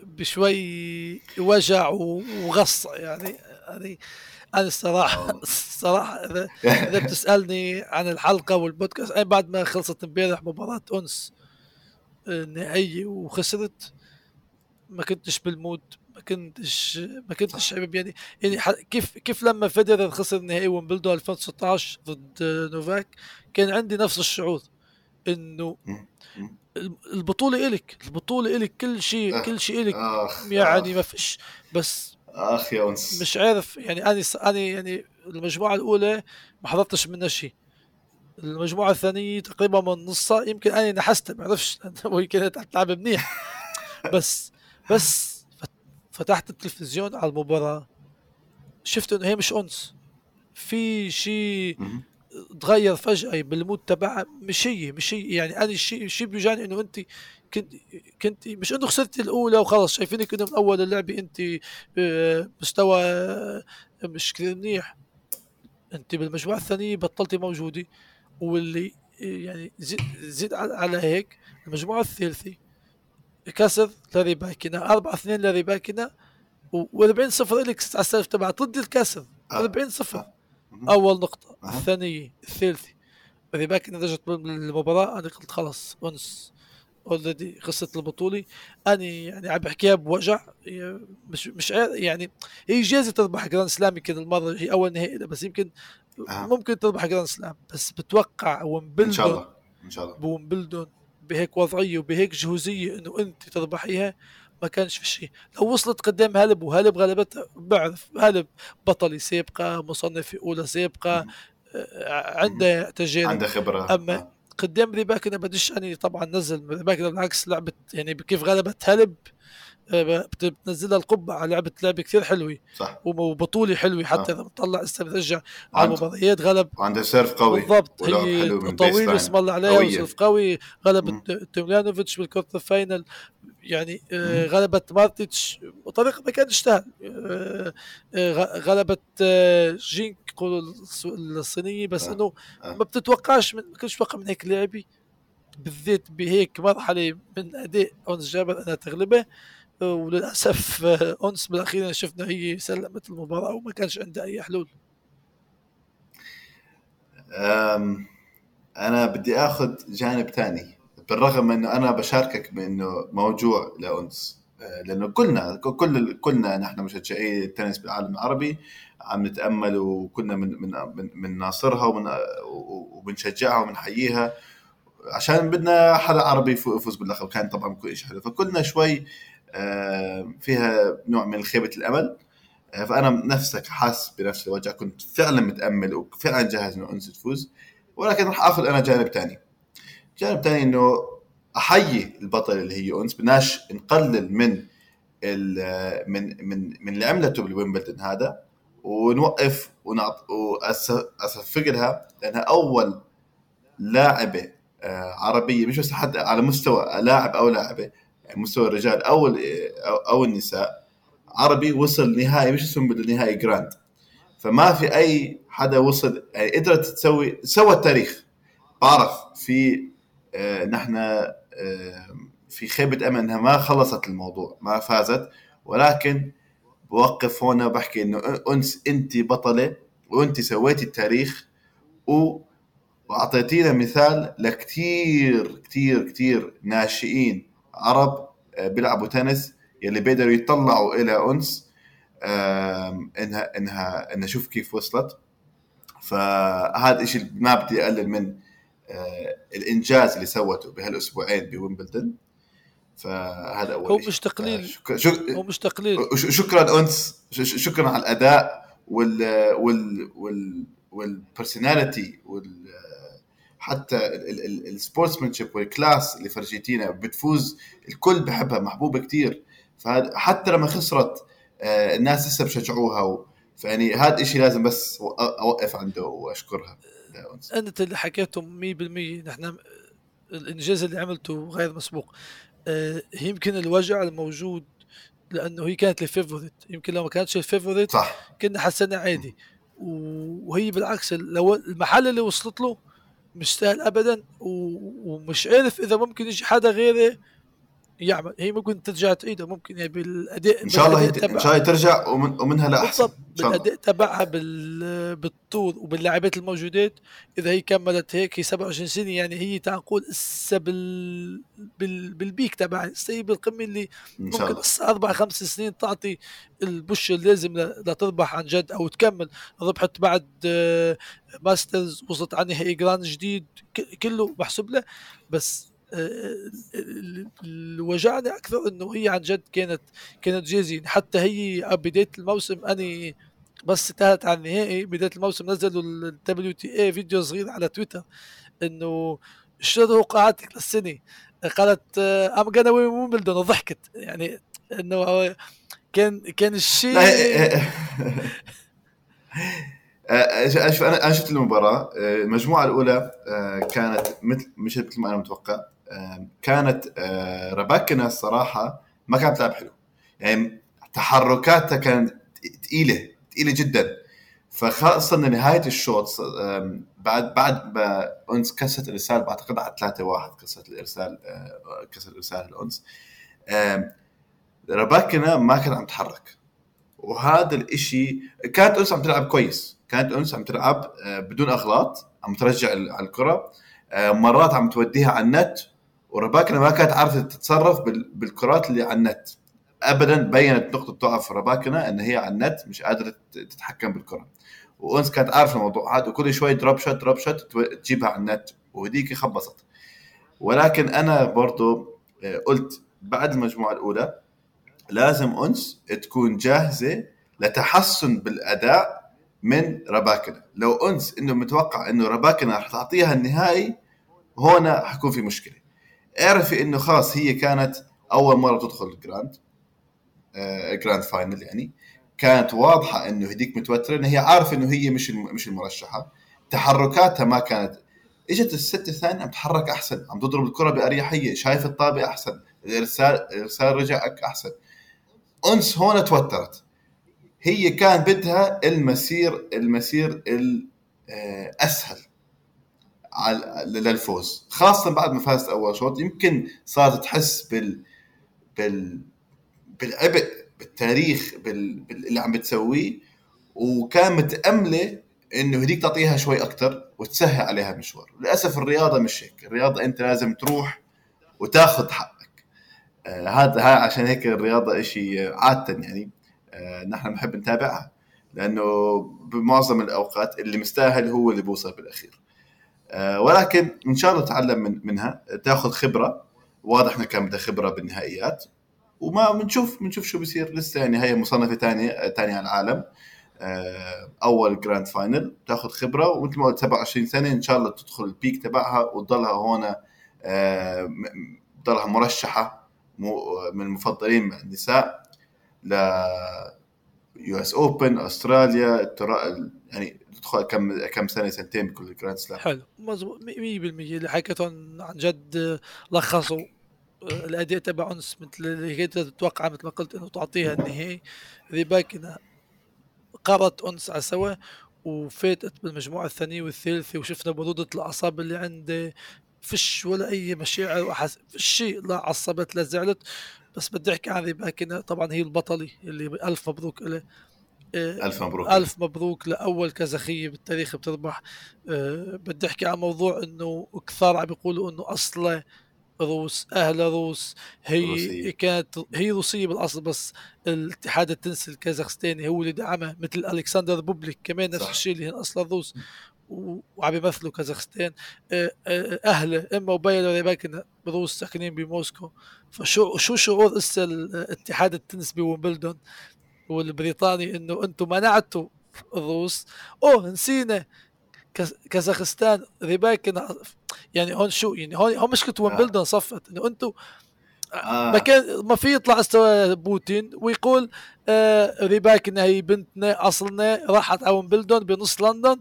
بشوي وجع وغص يعني. يعني أنا الصراحه الصراحة اذا إذا بتسألني عن الحلقة والبودكاست أنا بعد ما خلصت امبارح مباراة أنس النهائيه وخسرت ما كنتش بال mood ما كنتش ما كنتش حابب يعني يعني كيف كيف لما فيدرر خسر نهائي ويمبلدون 2016 ضد نوفاك كان عندي نفس الشعور إنه البطولة إلك البطولة إلك كل شيء كل شيء إلك يعني ما فيش بس أخ يا أنس. مش عارف يعني أنا أنا يعني المجموعة الأولى ما حضرتش منها شيء. المجموعة الثانية تقريبا من نصها يمكن أنا نحست ما بعرفش هي كانت تلعب منيح. بس بس فتحت التلفزيون على المباراة. شفت إنه هي مش أنس. في شيء تغير فجأة بالمود تبعها. مش هي مش هي. يعني أنا الشيء الشيء بيوجعني إنه أنت كنت كنت مش إنه خسرت الأولى وخلص شايفينك انه من أول اللعبه أنت مستوى مش كثير منيح. أنت بالمجموعة الثانية بطلتي موجودة. واللي يعني زيد, زيد على هيك المجموعة الثالثة. كسر لاري باكنا 4 2 لاري باكنا و40 صفر لك على السلف تبع ضد الكسر 40 آه. صفر. أول نقطة. الثانية الثالثة. لاري باكنا درجه المباراه أنا قلت خلص ونس اوريدي قصه البطولة. أنا يعني عم بحكيها بوجع. مش مش يعني هي جايزة تربح جراند سلام يمكن المرة هي أول نهائي بس يمكن آه. ممكن تربح جراند سلام بس بتوقع ومبلدون إن شاء الله إن شاء الله. بومبلدون بهيك وضعية وبهيك جهوزية إنه أنت تربحيها ما كانش في شيء. لو وصلت قدام هلب وهلب غلبتها بعرف هلب بطلة سابقة مصنفة أولى سابقة آه، عنده تجارب. عنده خبرة. أما آه. قدام ريباكينا بديش أني طبعا نزل ريباكينا بالعكس لعبة يعني كيف غلبت هالب آه، بتنزلها القبعه لعبة لعبة كثير حلوة. صح. وبطولة حلوة حتى إذا بتطلع اسا بترجع على المباريات غلب. وعنده serve قوي. بالضبط. هي طويل اسم الله عليها و serve قوي. غلبت توميانوفيتش بال quarter final. يعني آه غلبت مارتيتش. بطريقه ما آه آه غلبت آه جينك الصينية. بس آه. إنه آه. ما بتتوقعش من ما كنتش من هيك لاعبي بالذات بهيك مرحلة من أداء أونس جابر انها تغلبه. وللأسف أونس بالأخير شفنا هي سلمت المباراة وما كانش عندها أي حلول. أنا بدي آخذ جانب ثاني بالرغم من أنه أنا بشاركك بأنه موجوع لانس آه، لأنه كلنا كل كلنا نحن مشجعي التنس بالعالم العربي عم نتأمل وكنا من من من ناصرها ومن وبنشجعها وبنحييها عشان بدنا حدا عربي يفوز باللقب كان طبعا كل شيء حلو. فكلنا شوي آه، فيها نوع من خيبة الأمل. آه، فأنا نفسك حاس بنفس الوجع. كنت فعلا متأمل وفعلا جاهز إنه انس تفوز ولكن راح آخذ أنا جانب ثاني جانب ثاني إنه أحيي البطل اللي هي أنس. بدناش نقلل من من من من اللي عملته بالويمبلدون هذا ونوقف واصفق لها لأنها أول لاعبة آه، عربية مش بس حتى على مستوى لاعب أو لاعبة مستوى الرجال أو أو النساء عربي وصل نهائي مش اسمه بالنهائي grand فما في أي حدا وصل يعني قدرت تسوي سوى التاريخ. بعرف في آه نحن آه في خيبة امل انها ما خلصت الموضوع ما فازت. ولكن بوقف هنا بحكي إنه أنس أنت بطلة وأنت سويتي التاريخ و وأعطيتينا مثال لكثير كثير كثير ناشئين عرب آه، بيلعبوا تنس يلي بيقدروا يطلعوا إلى أنس إنها إنها إنها شوف كيف وصلت. فهذا الشيء ما بدي أقلل من آه، الإنجاز اللي سوته بهالأسبوعين بويمبلدون فهذا أول هو. مش تقليل. شك... شك... هو مش تقليل. شكرا أنس شكرا على الأداء وال وال وال وال personality وال حتى ال sportsmanship وال class اللي فرجيتينا بتفوز الكل بحبها محبوبة كتير. فهذا حتى لما خسرت آه، الناس لسه بشجعوها. فيعني هذا الشيء لازم بس أوقف عنده وأشكرها. أنت اللي حكيته 100% نحن الإنجاز اللي عملته غير مسبوق. آه، يمكن الوجع الموجود لأنه هي كانت ال favorite. يمكن لو ما كانتش ال favorite صح. كنا حسينا عادي. وهي بالعكس لو المحل اللي وصلت له مش سهل ابدا ومش عارف إذا ممكن يجي حدا غيره يعمل هي ممكن ترجع تعيدها ممكن يعني بالأداء إن شاء الله هي- ان. شاء الله ترجع ومن... ومنها لاحسن بالأداء تبعها بال... بالطول وباللاعبات الموجودات. إذا هي كملت هيك هي 27 سنة يعني هي تعال نقول هسه بال... بال... بالبيك تبعها. هي بالقمة اللي ممكن أربع خمس سنين تعطي البوش اللازم لتربح عن جد أو تكمل. ربحت بعد آه، Masters وصلت على نهائي جراند جديد كله محسوب له. بس اللي وجعني أكثر انه هي عن جد كانت كانت جاهزين حتى هي بدايه الموسم اني بس انتهت على النهائي بدايه الموسم نزلوا ال WTA فيديو صغير على تويتر انه شو توقعاتك للسنه قالت I'm gonna win Wimbledon وضحكت يعني انه كان كان الشيء لا هي- آه، شوف أنا شفت المباراه آه، المجموعه الاولى آه، كانت مثل مش مثل ما أنا متوقع آه، كانت آه، رباكنا الصراحة ما كانت تلعب حلو يعني تحركاتها كانت ثقيله ثقيله جدا. فخاصة نهاية الشوط بعد بعد ما انس كسرت الإرسال بعتقد على 3 1 كسرت الإرسال آه، كسر الارسال الانس ريباكينا ما كان عم تحرك. وهذا الإشي كانت أنس عم تلعب كويس. كانت أنس عم تلعب آه، بدون أغلاط عم ترجع على الكرة. مرات عم توديها على النت. ورباكنا ما كانت عارفة تتصرف بال- بالكرات اللي على النت. ابدا بينت نقطة ضعف ريباكينا إن هي على النت مش قادرة تتحكم بالكرة. وأنس كانت عارفة الموضوع. هذا وكل شوي drop shot drop shot تجيبها على النت. وهديك خبصت. ولكن أنا برضو آه، قلت بعد المجموعة الأولى لازم أنس تكون جاهزة لتحسن بالأداء من ريباكينا. لو أنس إنه متوقع إنه ريباكينا رح تعطيها النهائي هنا حيكون في مشكلة. اعرفي انه خلاص هي كانت اول مرة تدخل ال grand آه grand final يعني. كانت واضحة انه هديك متوترة انه هي عارفة إنه هي مش مش المرشحة. تحركاتها ما كانت. إجت الست الثانية عم تتحرك أحسن عم تضرب الكرة بأريحية شايف الطابة أحسن الارسال الارسال رجع أحسن. أنس هون توترت. هي كان بدها المسير المسير الاسهل على للفوز. خاصة بعد ما فازت أول شوط يمكن صارت تحس بال بال بالعبء بالتاريخ بال... بال... اللي عم بتسويه. وكان متأملة إنه هديك تعطيها شوي أكثر وتسهل عليها المشوار. للأسف الرياضة مش هيك. الرياضة أنت لازم تروح وتاخذ حقك. آه هذا ها عشان هيك الرياضة شيء عادة يعني. آه نحن بنحب نتابعها. لأنه بمعظم الأوقات اللي مستاهل هو اللي بوصل بالأخير. آه ولكن إن شاء الله تتعلم من منها. تاخذ خبرة. واضح انه كان بدها خبرة بالنهائيات. وما بنشوف بنشوف شو بصير لسه يعني هي مصنفة ثانية ثانية على العالم. آه، أول grand final تاخذ خبرة. ومثل ما قلت 27 سنة. إن شاء الله تدخل ال peak تبعها. وتضلها هون آه، تضلها مرشحة. من المفضلين النساء. ل US Open أستراليا يعني تدخل كم كم سنة سنتين بكل Grand Slam حلو. مظبوط 100% اللي حكيتهم عن جد لخصوا الأداء تبع انس مثل اللي كنت تتوقع مثل ما قلت إنه تعطيها النهائي. ريباكنا قرت أنس على سوا وفاتت بالمجموعة الثانية والثالثة وشفنا برودة الأعصاب اللي عنده فيش ولا أي مشاعر وحس فيش شيء لا عصبت لا زعلت. بس بدي أحكي عن ريباكنا طبعا هي البطلة اللي ألف مبروك لها آه، ألف مبروك. ألف مبروك لأول كازاخية بالتاريخ بتربح أه بدي أحكي عن موضوع إنه كثار عم بيقولوا إنه أصلا روس أهل روس. هي روسية. كانت هي روسية بالأصل بس الاتحاد التنسي الكازاخستاني هو اللي دعمها مثل ألكسندر بوبليك كمان نفس. الشيء اللي هن أصلا روس وعم يمثلوا كازاخستان. آه، آه، أهلها إمها وبيها ريباكينا روس ساكنين بموسكو. فشو شو شعور هسه الاتحاد التنس بويمبلدون؟ والبريطاني إنه أنتم منعتوا الروس. أوه نسينا. كازاخستان ريباكن يعني هون شو يعني هون هون مشكله ويمبلدون صفت. إنه أنتم آه. ما كان ما في يطلع استوى بوتين ويقول آه ريباك هي بنتنا أصلنا راحت على ويمبلدون بنص لندن.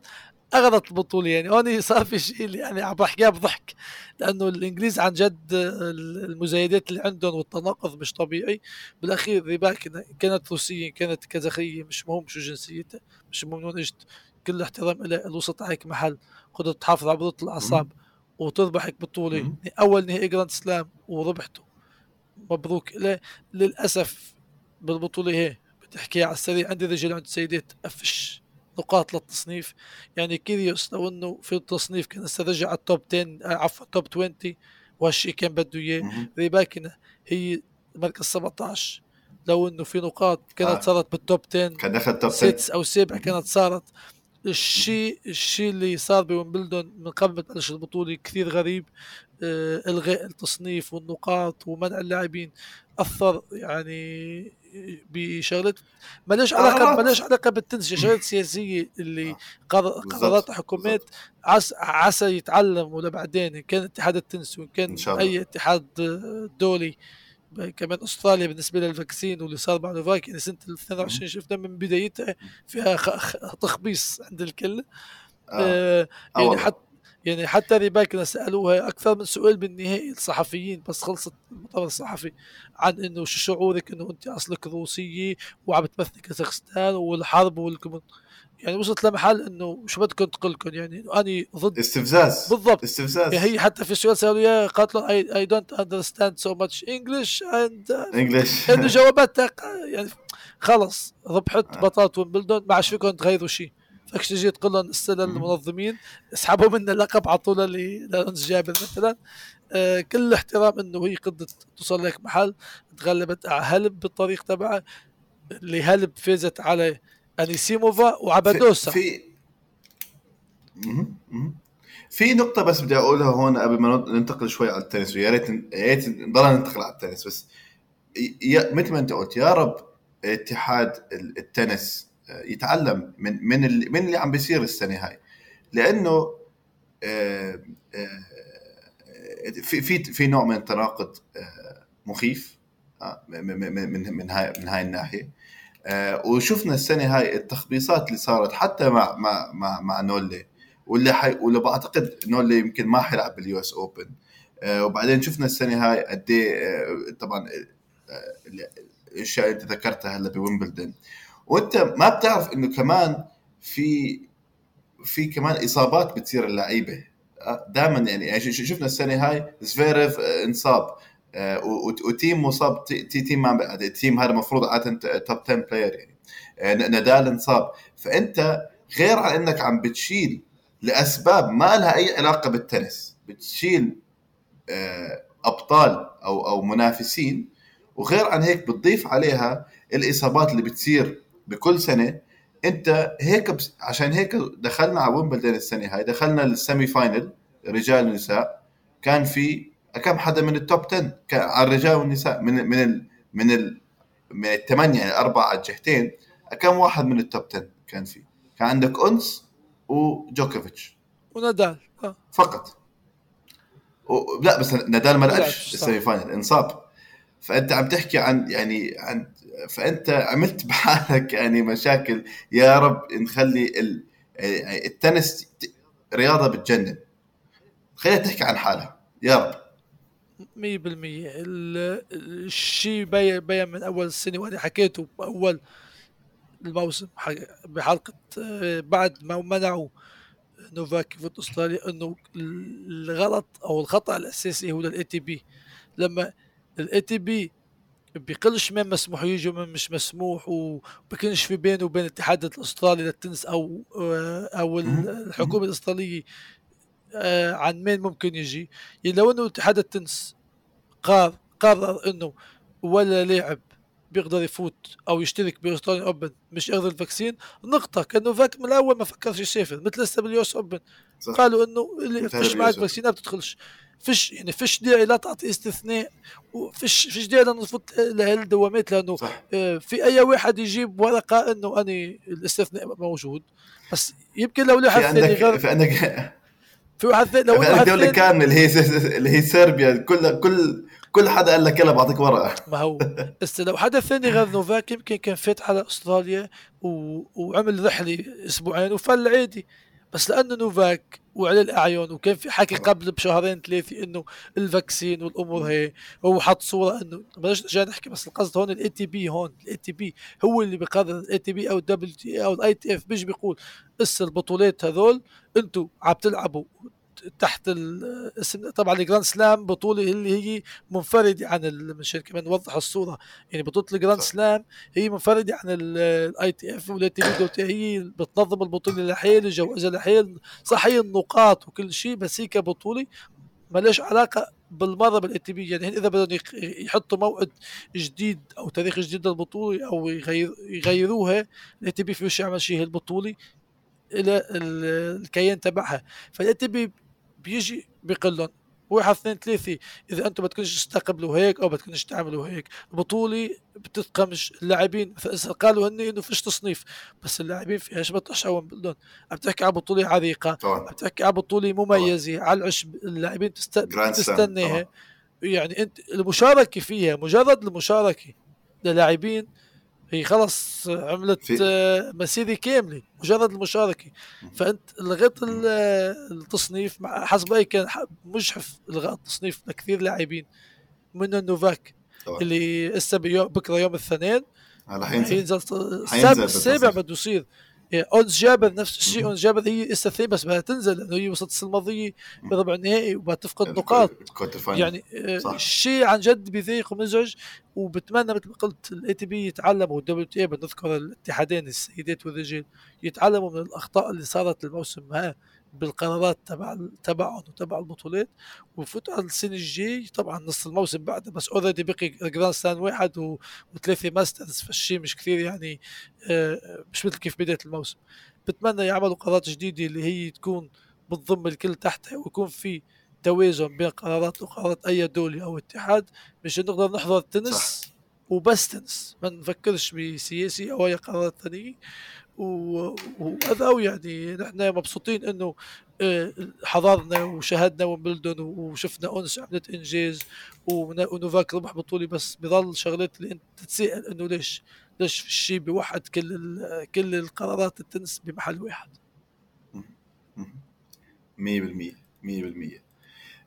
اغرت البطولة يعني هون صار في شيء يعني عم بحكيها بضحك لأنه الإنجليز عن جد المزايدات اللي عندهم والتناقض مش طبيعي. بالأخير ريباك كانت روسية كانت كازاخيه مش مهم شو جنسيتها مش مهم وين إجت كل احترام لها الوسط عليك محل قدرت تحافظ على بطولة الأعصاب وتربحك بطولة. أول نهائي جراند سلام وربحته. مبروك لا للأسف بالبطولة هي بتحكي على السريع عندي رجال عند السيدات أفش. نقاط للتصنيف. يعني كيريوس لو إنه في التصنيف كان هسه رجع على التوب 10 عفوا توب 20 وهالشيء كان بده إياه. ريباكينا هي مركز 17 لو إنه في نقاط كانت آه. صارت بال top 10 كان دخل top 10 أو 7 كانت صارت. الشيء الشيء اللي صار بويمبلدون من قبل ما تبلش البطولة كثير غريب آه، إلغاء التصنيف والنقاط ومنع اللاعبين. أثر يعني بشغلات ما لهاش علاقه ما لهاش علاقة بالتنس شغلات سياسية اللي آه. قررتها حكومات عسى عسى يتعلم ولا بعدين كان اتحاد التنس وإن كان أي اتحاد دولي كمان أستراليا بالنسبة لل vaccine واللي صار مع نوفاك يعني سنة 22 شفنا من بدايتها فيها تخبيص عند الكل. آه. آه يعني حتى يعني حتى ريباكينا سألوها أكثر من سؤال بالنهائي الصحفيين بس خلصت المؤتمر الصحفي عن إنه شو شعورك إنه أنت أصلك روسية وعم تمثل كازاخستان والحرب والكم يعني وصلت لمحل إنه شو بدكم تقول لكم يعني أنا ضد استفزاز. بالضبط. استفزاز. يعني هي حتى في سؤال سألوا إياه قالت لهم I don't understand so much English and English إنه جواباتها يعني خلص ربحت آه. بطولة ويمبلدون ما عادش فيكم تغيروا شيء. فك تجي تقول لهم السنة المنظمين اسحبوا منا اللقب اعطونا لأنس جابر مثلا. آه كل احترام إنه هي قدرت توصل لك محل تغلبت على هاليب بالطريق تبعها اللي هاليب فازت على أنيسيموفا وعبادوسا. في في نقطة بس بدي أقولها هون قبل ما ننتقل شوي على التنس ويا ريت يا ريت نضل ننتقل على التنس بس مثل ما أنت قلت يا رب اتحاد التنس يتعلم من من اللي من اللي عم بيصير السنة هاي. لأنه آه، آه، في في في نوع من التناقض آه، مخيف من من من هاي من هاي الناحية. آه، وشفنا السنة هاي التخبيصات اللي صارت حتى مع مع مع, مع نولي واللي حي واللي بعتقد نولي يمكن ما حيلعب بال US Open. وبعدين شفنا السنة هاي قد آه، طبعا الأشياء اللي أنت ذكرتها هلا بويمبلدون وانت ما بتعرف إنه كمان في في كمان إصابات بتصير اللعيبة. دائما يعني, يعني شفنا السنة هاي زفيرف انصاب. آه، وتيم مصاب تي تيم ما التيم هذا المفروض عادة top 10 player يعني. آه، نادال انصاب. فأنت غير عن إنك عم بتشيل لأسباب ما لها أي علاقة بالتنس بتشيل آه، أبطال أو أو منافسين وغير عن هيك بتضيف عليها الإصابات اللي بتصير بكل سنة انت هيك بس عشان هيك دخلنا على ويمبلدون السنة هاي دخلنا لل semi final رجال ونساء كان في كم حدا من ال top 10 على الرجال والنساء من من ال من ال من الثمانيه يعني أربعة على الجهتين كم واحد من ال top 10 كان في؟ كان عندك أنس وجوكوفيتش. ونادال آه. فقط. و... لا بس نادال ما لعبش ال semi final انصاب. فأنت عم تحكي عن يعني عن فأنت عملت بحالك يعني مشاكل. يا رب نخلي ال... التنس رياضة بتجنن. خليها تحكي عن حالها. يا رب. مية بالمية. الشيء بين من أول السنة وأنا حكيته بأول الموسم بحلقة آه، بعد ما منعوا نوفاك في أستراليا إنه الغلط أو الخطأ الأساسي هو لل ATP لما ال ATP بقلش من مسموح يجي ومن مش مسموح وبكنش في بينه وبين الاتحاد الأسترالي للتنس أو آه، أو الحكومة الأسترالية آه عن مين ممكن يجي. يعني لو إنه اتحاد التنس قرر قرر إنه ولا لاعب بيقدر يفوت أو يشترك ب Australian Open مش ياخذ ال vaccine. نقطة كان نوفاك من الأول ما فكرش يسافر مثل هسه بال US Open. صح. قالوا إنه اللي فيش معك vaccine ما بتدخلش. فيش يعني فيش داعي لا تعطي استثناء وفيش فيش داعي لنفوت لهالدوامات لأنه صح. آه، في أي واحد يجيب ورقة إنه أني الاستثناء موجود. بس يمكن لو في واحد ثاني عندك غير في عندك في واحد ثاني لو في عندك واحد دوله ثاني كامله اللي هي اللي هي صربيا كل كل كل حدا قال لك يلا بعطيك ورقة. ما هو. بس لو حدا ثاني غير نوفاك يمكن كان فات على أستراليا و... وعمل رحلة أسبوعين وفل عادي. بس لأنه نوفاك وعلى الأعين وكان في حكي. قبل بشهرين ثلاثة إنه ال vaccine والأمور هي هو حط صورة إنه بلاش نرجع نحكي بس القصد هون ال ATP هون ال ATP هو اللي بيقرر ال ATP أو ال WTA أو ال ITF بيجي بيقول اس البطولات هذول أنتم عم تلعبوا تحت ال- اسم طبعا ال Grand Slam بطوله اللي هي منفرده عن مشان كمان نوضح الصورة. يعني بطولة ال Grand. Slam هي منفرده عن ال ITF وال ATP هي بتنظم البطولة لحال جوائزها لحال صح هي النقاط وكل شيء بس هي كبطولة ما لهاش علاقة بالمرة بال ATP يعني إذا بدهم يحطوا موعد جديد أو تاريخ جديد للبطولة أو يغير يغيروها الاي تي بي فيش يعمل شيء البطولة إلى ال- الكيان تبعها. فالاي تي بي بيجي بيقول لهم واحد اثنين ثلاثة إذا أنتم بدكمش تستقبلوا هيك أو بدكمش تعملوا هيك البطولة بتتقمش. اللاعبين فإذا قالوا هني إنه فيش تصنيف بس اللاعبين فيها أشعوهم بقول عم تحكي على بطولة عريقة طبعا. عم تحكي على بطولة مميزة على العشب. اللاعبين تست... جراند سلام تستناها طبعا. يعني أنت المشاركة فيها مجرد المشاركة للاعبين هي خلص عملت في- آه، مسيرة كاملة مجرد المشاركة. فأنت لغيت ال- التصنيف مع حسب اي كان مجحف الغاء التصنيف لكثير لاعبين منهم نوفاك طبعا. اللي هسه بكرة يوم الاثنين. حينزل. السابع. بده يصير. يعني أنس جابر نفس الشيء. أنس جابر هي لسه بس بدها تنزل لأنه هي وصلت السنة الماضية بربع النهائي وبدها تفقد نقاط يعني صح. شيء عن جد بيضيق ومزعج وبتمنى مثل ما قلت ال ATP يتعلموا وال WTA بنذكر الاتحادين السيدات والرجال يتعلموا من الأخطاء اللي صارت الموسم بالقرارات تبع تبعهم وتبع البطولات وفوتوا على السنة الجاي طبعا نص الموسم بعد بس already بقي Grand Slam واحد و... وثلاثة Masters فالشيء مش كثير يعني آه، مش مثل كيف بداية الموسم. بتمنى يعملوا قرارات جديدة اللي هي تكون بتضم الكل تحتها ويكون في توازن بين قرارات وقرارات أي دولة أو اتحاد مشان نقدر نحضر تنس وبس تنس. ما نفكرش بسياسي أو أي قرارات ثانية وهذا يعني نحن مبسوطين إنه آه، حضرنا وشاهدنا ومبلدون وشفنا أنس عملت إنجاز ون- ونوفاك ربح بطوله بس بضل شغلات اللي أنت تتساءل إنه ليش ليش الشيء بوحد كل كل القرارات التنس بمحل واحد. 100% 100%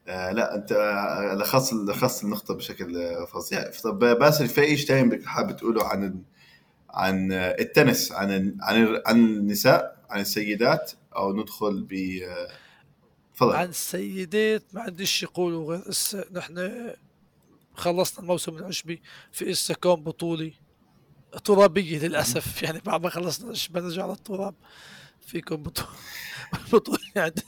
آه لا أنت آه، لخص لخص النقطة بشكل فظيع. طب باسل في تاني بدك حابب تقوله عن عن التنس عن عن عن النساء عن السيدات أو ندخل ب تفضل. عن السيدات ما عنديش يقولوا غير هسه نحن خلصنا الموسم العشبي في هسه كون بطولة ترابية للأسف يعني بعد ما خلصنا العشب نرجع للتراب فيكم بطولة بطولة عند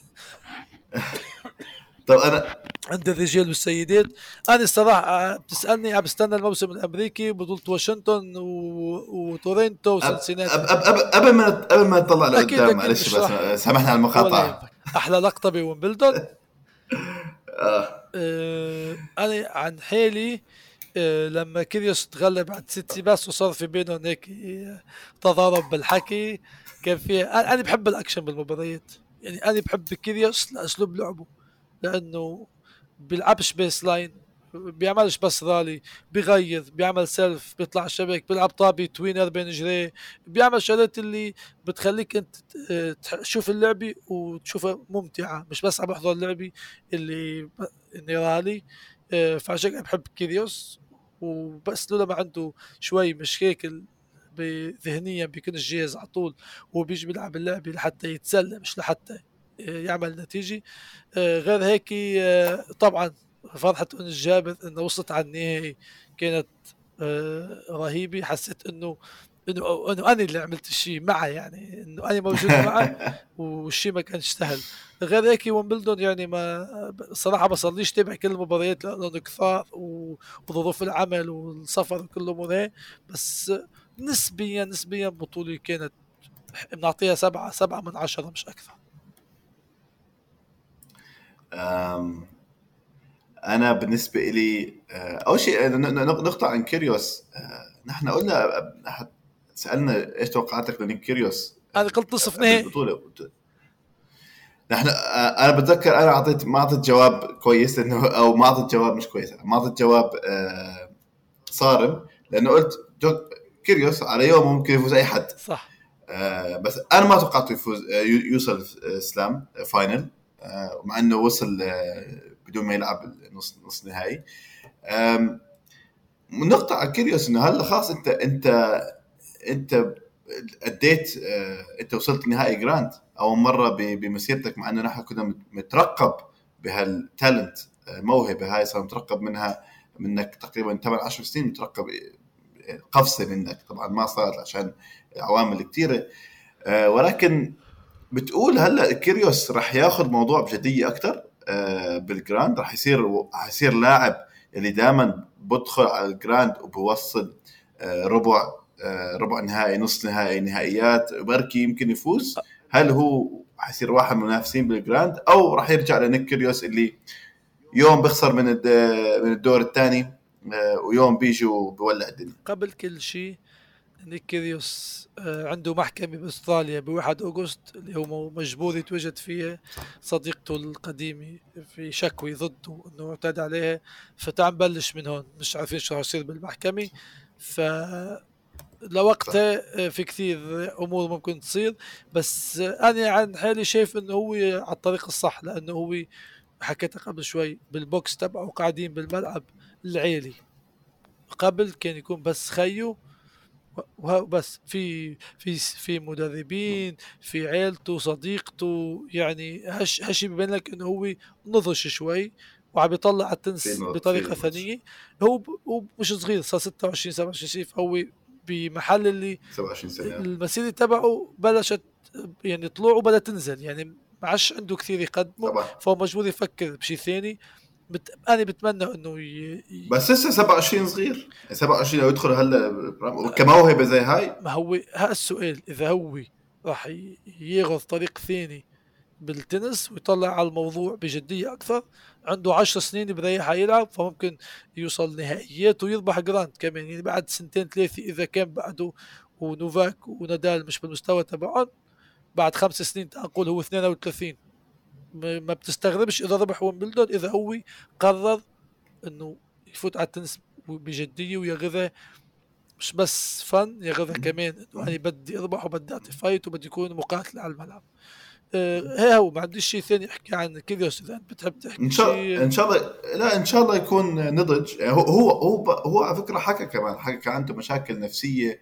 طب أنا عند الرجال والسيدات أنا الصراحة بتسألني عم بستنى الموسم الأمريكي بطولة واشنطن و... وتورنتو وسنسيناتي قبل ما قبل ما نطلع لقدام معلش بس. آه، سامحنا على يهمك. أحلى لقطة بويمبلدون آه. آه، أنا عن حالي آه، لما كيريوس تغلب على سيتسيباس وصار في بينهم هيك آه، تضارب بالحكي كان في أنا أنا بحب الأكشن بالمباريات يعني أنا بحب كيريوس لأسلوب لعبه لأنه بيلعبش baseline بيعملش بس رالي بيغير بيعمل serve بيطلع الشبك بيلعب طابي tweener بين جريه بيعمل شغلات اللي بتخليك انت تشوف اللعبة وتشوفها ممتعة مش بس عم بحضر اللعبة اللي ب- نيرالي آه، فعشان بحب كيريوس. وبس لولا ما عنده شوي مشاكل ذهنيا بيكونش جاهز على طول وبيجي بيلعب اللعبة لحتى يتسلى مش لحتى يعمل نتيجة. آه، غير هيك آه، طبعا فرحة انس جابر إنه وصلت على النهائي كانت آه، رهيبة. حسيت إنه إنه إنه أنا اللي عملت الشيء معه يعني إنه أنا موجود معه والشيء ما كانش سهل. غير هيك ويمبلدون يعني ما صراحة بصليش تابع كل المباريات لأنه كثار وظروف العمل والسفر وكل الأمور بس نسبيا نسبيا بطولة كانت بنعطيها سبعة سبعة من عشرة مش أكثر. أنا بالنسبة لي آه، أول شيء نقطة عن كيريوس. آه، نحن قلنا سألنا إيش توقعاتك كيريوس؟ أنا قلت نصف نهائي البطولة. نحن أنا بتذكر أنا أعطيت ما أعطيت جواب كويس لأنه أو ما أعطيت جواب مش كويس. ما أعطيت جواب آه، صارم لأنه قلت كيريوس على يوم ممكن يفوز أي حد. صح. آه بس أنا ما توقعته يفوز آه، يوصل semi final. آه مع إنه وصل آه بدون ما يلعب نص نص نهائي. نقطة على كيريوس إنه هلا خلاص أنت أنت أنت أديت آه، أنت وصلت نهائي Grand أول مرة بمسيرتك مع إنه نحن كنا مترقب بهال talent الموهبه آه، هاي صار مترقب منها منك تقريبا 8 10 سنين مترقب آه، قفزة منك. طبعا ما صارت عشان عوامل كثيره ولكن بتقول هلا كيريوس راح ياخذ موضوع بجدية أكثر بال Grand. راح يصير راح يصير لاعب اللي دائما بدخل على ال Grand وبوصل ربع آه، ربع نهائي نص نهائي نهائيات بركي يمكن يفوز. هل هو حيصير واحد من المنافسين بال Grand؟ أو راح يرجع لنيك كيريوس اللي يوم بيخسر من من الدور الثاني آه، ويوم بيجي وبولع الدنيا. قبل كل شيء نيك كيريوس آه، عنده محكمة بأستراليا ب 1 أغسطس اللي هو مجبور يتوجد فيها صديقته القديمة في شكوى ضده إنه اعتدى عليها. فتعال نبلش من هون مش عارفين شو يصير بالمحكمة. ف لوقتها آه، في كثير أمور ممكن تصير. بس أنا عن حالي شايف إنه هو على الطريق الصح لأنه هو حكيتها قبل شوي بالبوكس تبعه قاعدين بالملعب العيلي. قبل كان يكون بس خيو وبس في في في مدربين في عيلته صديقته يعني هش هالشيء ببين لك إنه هو نضج شوي وعم يطلع على التنس بطريقة ثانية. هو هو مش صغير صار 26 27 هو بمحل اللي 27 سنة. المسيرة تبعه بلشت يعني طلوعه بدها تنزل يعني ما عادش عنده كثير يقدمه طبعا. فهو مجبور يفكر بشيء ثاني. بت... أنا بتمنى إنه ي... بس لسه 27 صغير. 27 لو يدخل هلا كموهبة زي هاي. ما هو ها السؤال إذا هو راح ياخذ طريق ثاني بالتنس ويطلع على الموضوع بجدية أكثر عنده عشر سنين بريح يلعب فممكن يوصل نهائيات ويربح Grand كمان. يعني بعد سنتين ثلاثة إذا كان بعده ونوفاك ونادال مش بالمستوى تبعهم بعد خمس سنين أقول هو 32 ما بتستغربش إذا ربح ويمبلدون إذا هو قرر إنه يفوت على التنس بجدية وياخذها مش بس فن ياخذها كمان. انه أنا بدي أربح وبدي أعطي فايت وبدي يكون مقاتل على الملعب. هي هو ما عنديش شيء ثاني أحكي عن كيريوس اذا انت بتحب تحكي إن شاء الله إن شاء الله لا إن شاء الله يكون نضج. يعني هو هو هو, هو على فكرة حكى كمان حكى كان عنده مشاكل نفسية.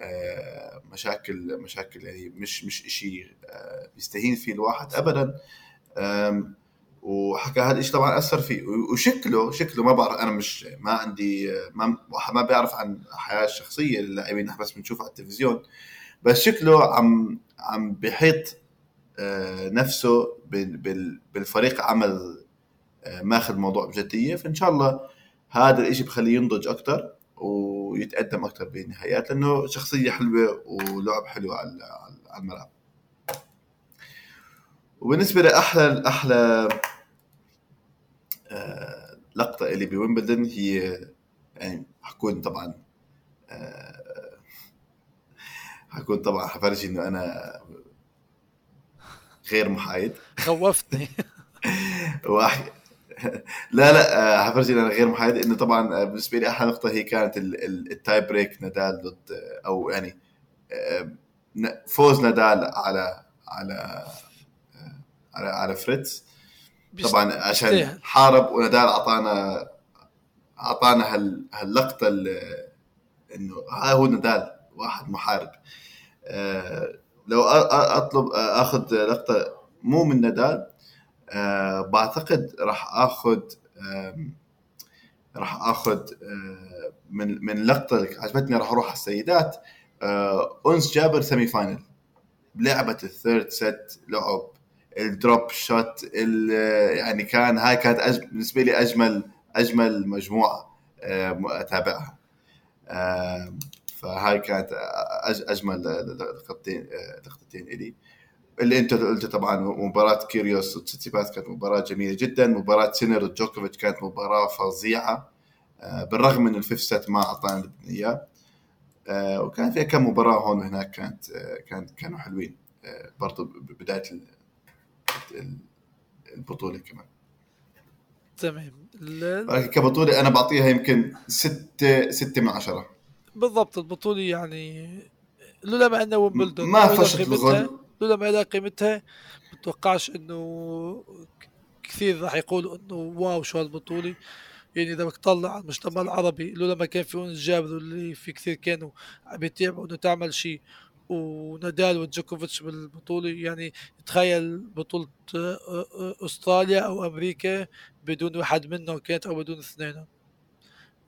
آه، مشاكل مشاكل يعني مش مش شيء آه، يستهين فيه الواحد ابدا. وحكى هذا الشيء طبعا أثر فيه وشكله شكله ما بعرف أنا مش ما عندي ما ما بيعرف عن الحياة الشخصية للاعبين بس بنشوفها على التلفزيون. بس شكله عم عم بحيط آه، نفسه بالفريق عمل آه، ماخذ الموضوع بجدية. فإن شاء الله هذا الشيء بخليه ينضج أكثر ويتقدم أكثر بالنهايات لأنه شخصية حلوة ولعب حلو على الملعب. وبالنسبة لأحلى أحلى آه، لقطة اللي بويمبلدون هي يعني حكون طبعا حكون طبعا حفرجي إنه أنا غير محايد. خوفتني. واحد لا لا حفرجي أنا غير محايد إنه طبعا بالنسبة لي أحلى نقطه هي كانت ال tie break نادال ضد أو يعني فوز نادال على على على على فريتز. طبعا عشان حارب ونادال اعطانا أعطانا هاللقطة إنه هذا هو نادال واحد محارب. لو اطلب أخذ لقطة مو من نادال أه بعتقد راح آخذ راح آخذ أه من من لقطة عجبتني راح أروح على السيدات. آه، انس جابر semi final لعبة ال third set لعب ال drop shot يعني كان هاي كانت أج... بالنسبة لي أجمل أجمل مجموعة آه، أتابعها. آه، فهاي كانت. أجمل لقطتين لقطتين إلي. اللي أنت قلت طبعا مباراة كيريوس وتسيتيباس كانت مباراة جميلة جدا. مباراة سينر وجوكوفيتش كانت مباراة فظيعة. بالرغم من الفيف سيت ما أعطانا اياه آه، وكان فيها كم مباراة هون وهناك كانت آه، كانت كانوا حلوين. آه، برضو بداية البطولة كمان. تمام. كبطولة أنا بعطيها يمكن ستة ستة من عشرة. بالضبط البطولة يعني لولا ما إنه ويمبلدون ما فشت الغل. لولا ما لها قيمتها بتوقعش إنه كثير راح يقولوا إنه واو شو هالبطولة. يعني إذا بدك تطلع المجتمع العربي لولا ما كان في انس جابر اللي في كثير كانوا عم يتابعوا إنه تعمل شيء ونادال وجوكوفيتش بالبطولة. يعني تخيل بطولة آه، آه، أستراليا أو أمريكا بدون واحد منهم كانت أو بدون اثنين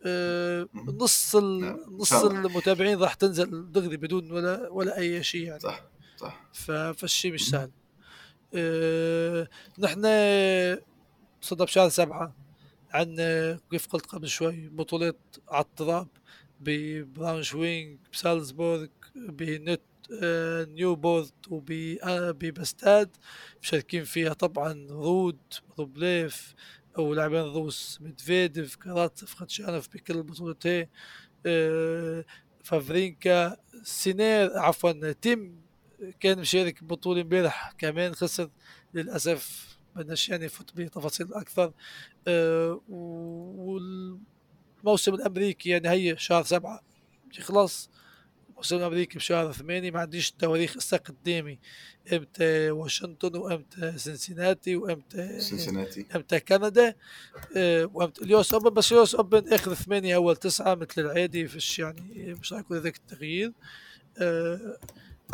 آه، نص نعم، نص المتابعين راح تنزل دغري بدون ولا ولا أي شيء يعني. صح صح. فالشيء مش سهل. نحن صدق بشهر سبعة عندنا كيف قلت قبل شوي بطولة على التراب ببراونشوينغ بسالزبورغ بنت آه، نيوبورت وبباشتاد مشاركين فيها طبعا رود روبليف ولاعبين روس ميدفيديف كاراتسف خاتشانوف بكل البطولتين آه، فافرينكا سينير عفوا تيم كان مشارك بطولة امبارح كمان خسر للأسف بدناش يعني نفوت بتفاصيل أكثر أه والموسم الأمريكي يعني هي شهر سبعة يخلص. الموسم الامريكي بشهر ثمانية ما عنديش تواريخ هسه قدامي. إمتى واشنطن وامتى سنسيناتي وامتى سنسيناتي. إمتى كندا. أه وامتى ال US Open بس ال US Open آخر ثمانية أول تسعة مثل العادي فيش يعني مش راح يكون ذاك التغيير. أه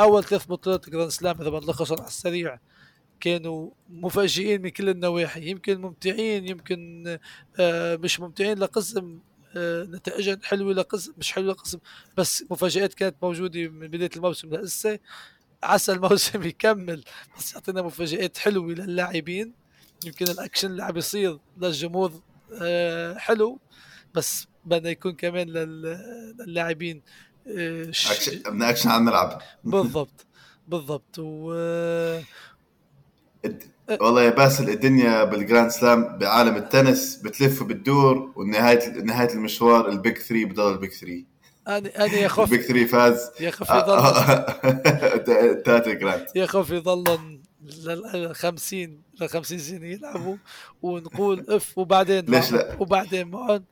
أول ثلاث بطولات Grand Slam إذا بنلخصهم على السريع كانوا مفاجئين من كل النواحي. يمكن ممتعين يمكن آه، مش ممتعين لقسم آه، نتائجهم حلوة لقسم مش حلوة لقسم بس مفاجآت كانت موجودة من بداية الموسم لهسه. عسى الموسم يكمل بس يعطينا مفاجآت حلوة للاعبين. يمكن الأكشن اللي عم يصير للجمهور آه، حلو بس بدنا يكون كمان للاعبين action action على الملعب. بالضبط بالضبط و والله يا باسل الدنيا بال Grand Slam بعالم التنس بتلف وبتدور ونهايه نهاية المشوار ال big 3 بضل ال big 3 أنا أنا يا خوف. ال big 3 فاز. يا خوف يضل ثلاثة Grand يا خوف يضلن لل 50 ل 50 سنة يلعبوا ونقول إف وبعدين ليش لا؟ وبعدين معهم.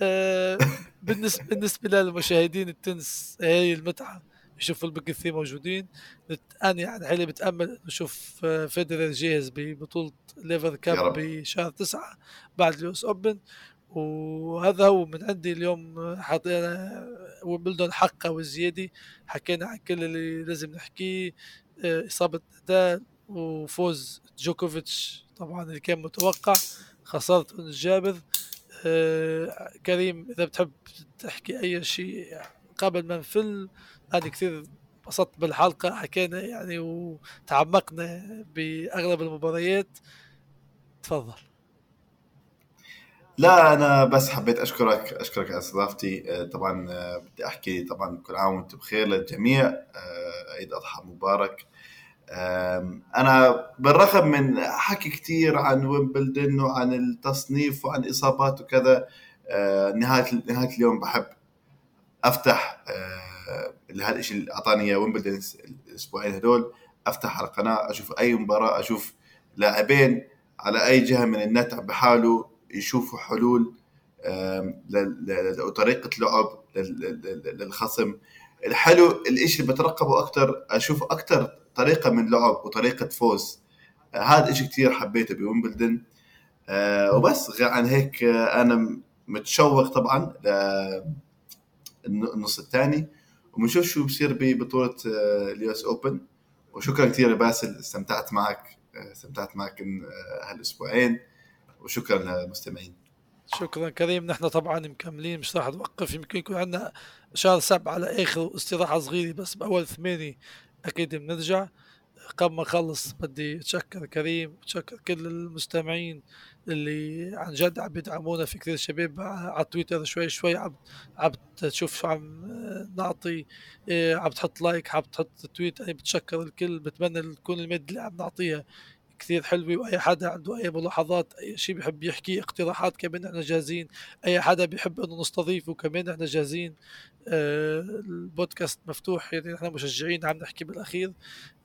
آه بالنسبة بالنسبة للمشاهدين التنس هي المتعة. يشوفوا ال big three موجودين. أنا يعني حالي بتأمل نشوف آه، فيدرر جاهز ببطولة Laver Cup بشهر تسعة بعد ال US Open. وهذا هو من عندي اليوم حطينا ويمبلدون حقه وزياده حكينا عن كل اللي لازم نحكيه آه، إصابة نادال وفوز جوكوفيتش طبعا اللي كان متوقع خسارة الجابر. آه كريم إذا بتحب تحكي أي شيء قبل ما نفل أنا كثير انبسطت بالحلقة حكينا يعني وتعمقنا بأغلب المباريات. تفضل. لا أنا بس حبيت أشكرك أشكرك على استضافتي. آه، طبعا آه، بدي أحكي طبعا كل عام وأنتم بخير للجميع. آه، عيد أضحى مبارك. أنا بالرغم من حكي كثير عن ويمبلدن وعن التصنيف وعن إصابات وكذا نهاية نهاية اليوم بحب أفتح اللي هالشيء اللي أعطاني إياه ويمبلدون الأسبوعين هدول أفتح القناة أشوف أي مباراة أشوف لاعبين على أي جهة من النت عم بحاولوا يشوفوا حلول وطريقه لعب للخصم. الحلو الإشي اللي بترقبه أكثر أشوف أكثر طريقة من لعب وطريقة فوز. هذا الشيء كثير حبيته بويمبلدون آه، وبس عن هيك آه، أنا متشوق طبعا للنص الثاني. وبنشوف شو بصير ببطوله آه، ال US Open؟ وشكرا كثير باسل استمتعت معك آه، استمتعت معك آه، هالأسبوعين وشكرا للمستمعين. شكرا كريم. نحن طبعا مكملين مش راح نوقف يمكن يكون عندنا شهر سبعة على آخر استراحة صغيرة بس بأول ثمانية أكيد بنرجع. قبل ما اخلص بدي أتشكر كريم وتشكر كل المستمعين اللي عن جد عم بيدعمونا في كثير شباب على تويتر شوي شوي عم عم تشوف شو عم نعطي إيه، عم تحط like عم تحط tweet أنا بتشكر الكل بتمنى تكون المادة اللي عم نعطيها. كثير حلوة وأي حدا عنده أي ملاحظات أي شيء بيحب يحكي اقتراحات كمان إحنا جاهزين. أي حدا بيحب إنه نستضيفه كمان إحنا جاهزين. آه البودكاست مفتوح يعني إحنا مشجعين عم نحكي بالأخير.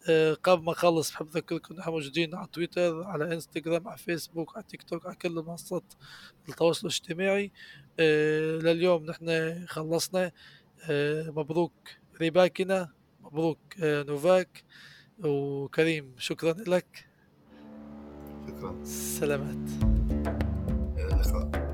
آه قبل ما نخلص بحب أذكركم نحن موجودين على تويتر على إنستغرام على فيسبوك على تيك توك على كل منصات التواصل الاجتماعي. آه لليوم نحن خلصنا. مبروك ريباكنا مبروك نوفاك وكريم شكرا لك. شكرا. سلامات. إلى اللقاء.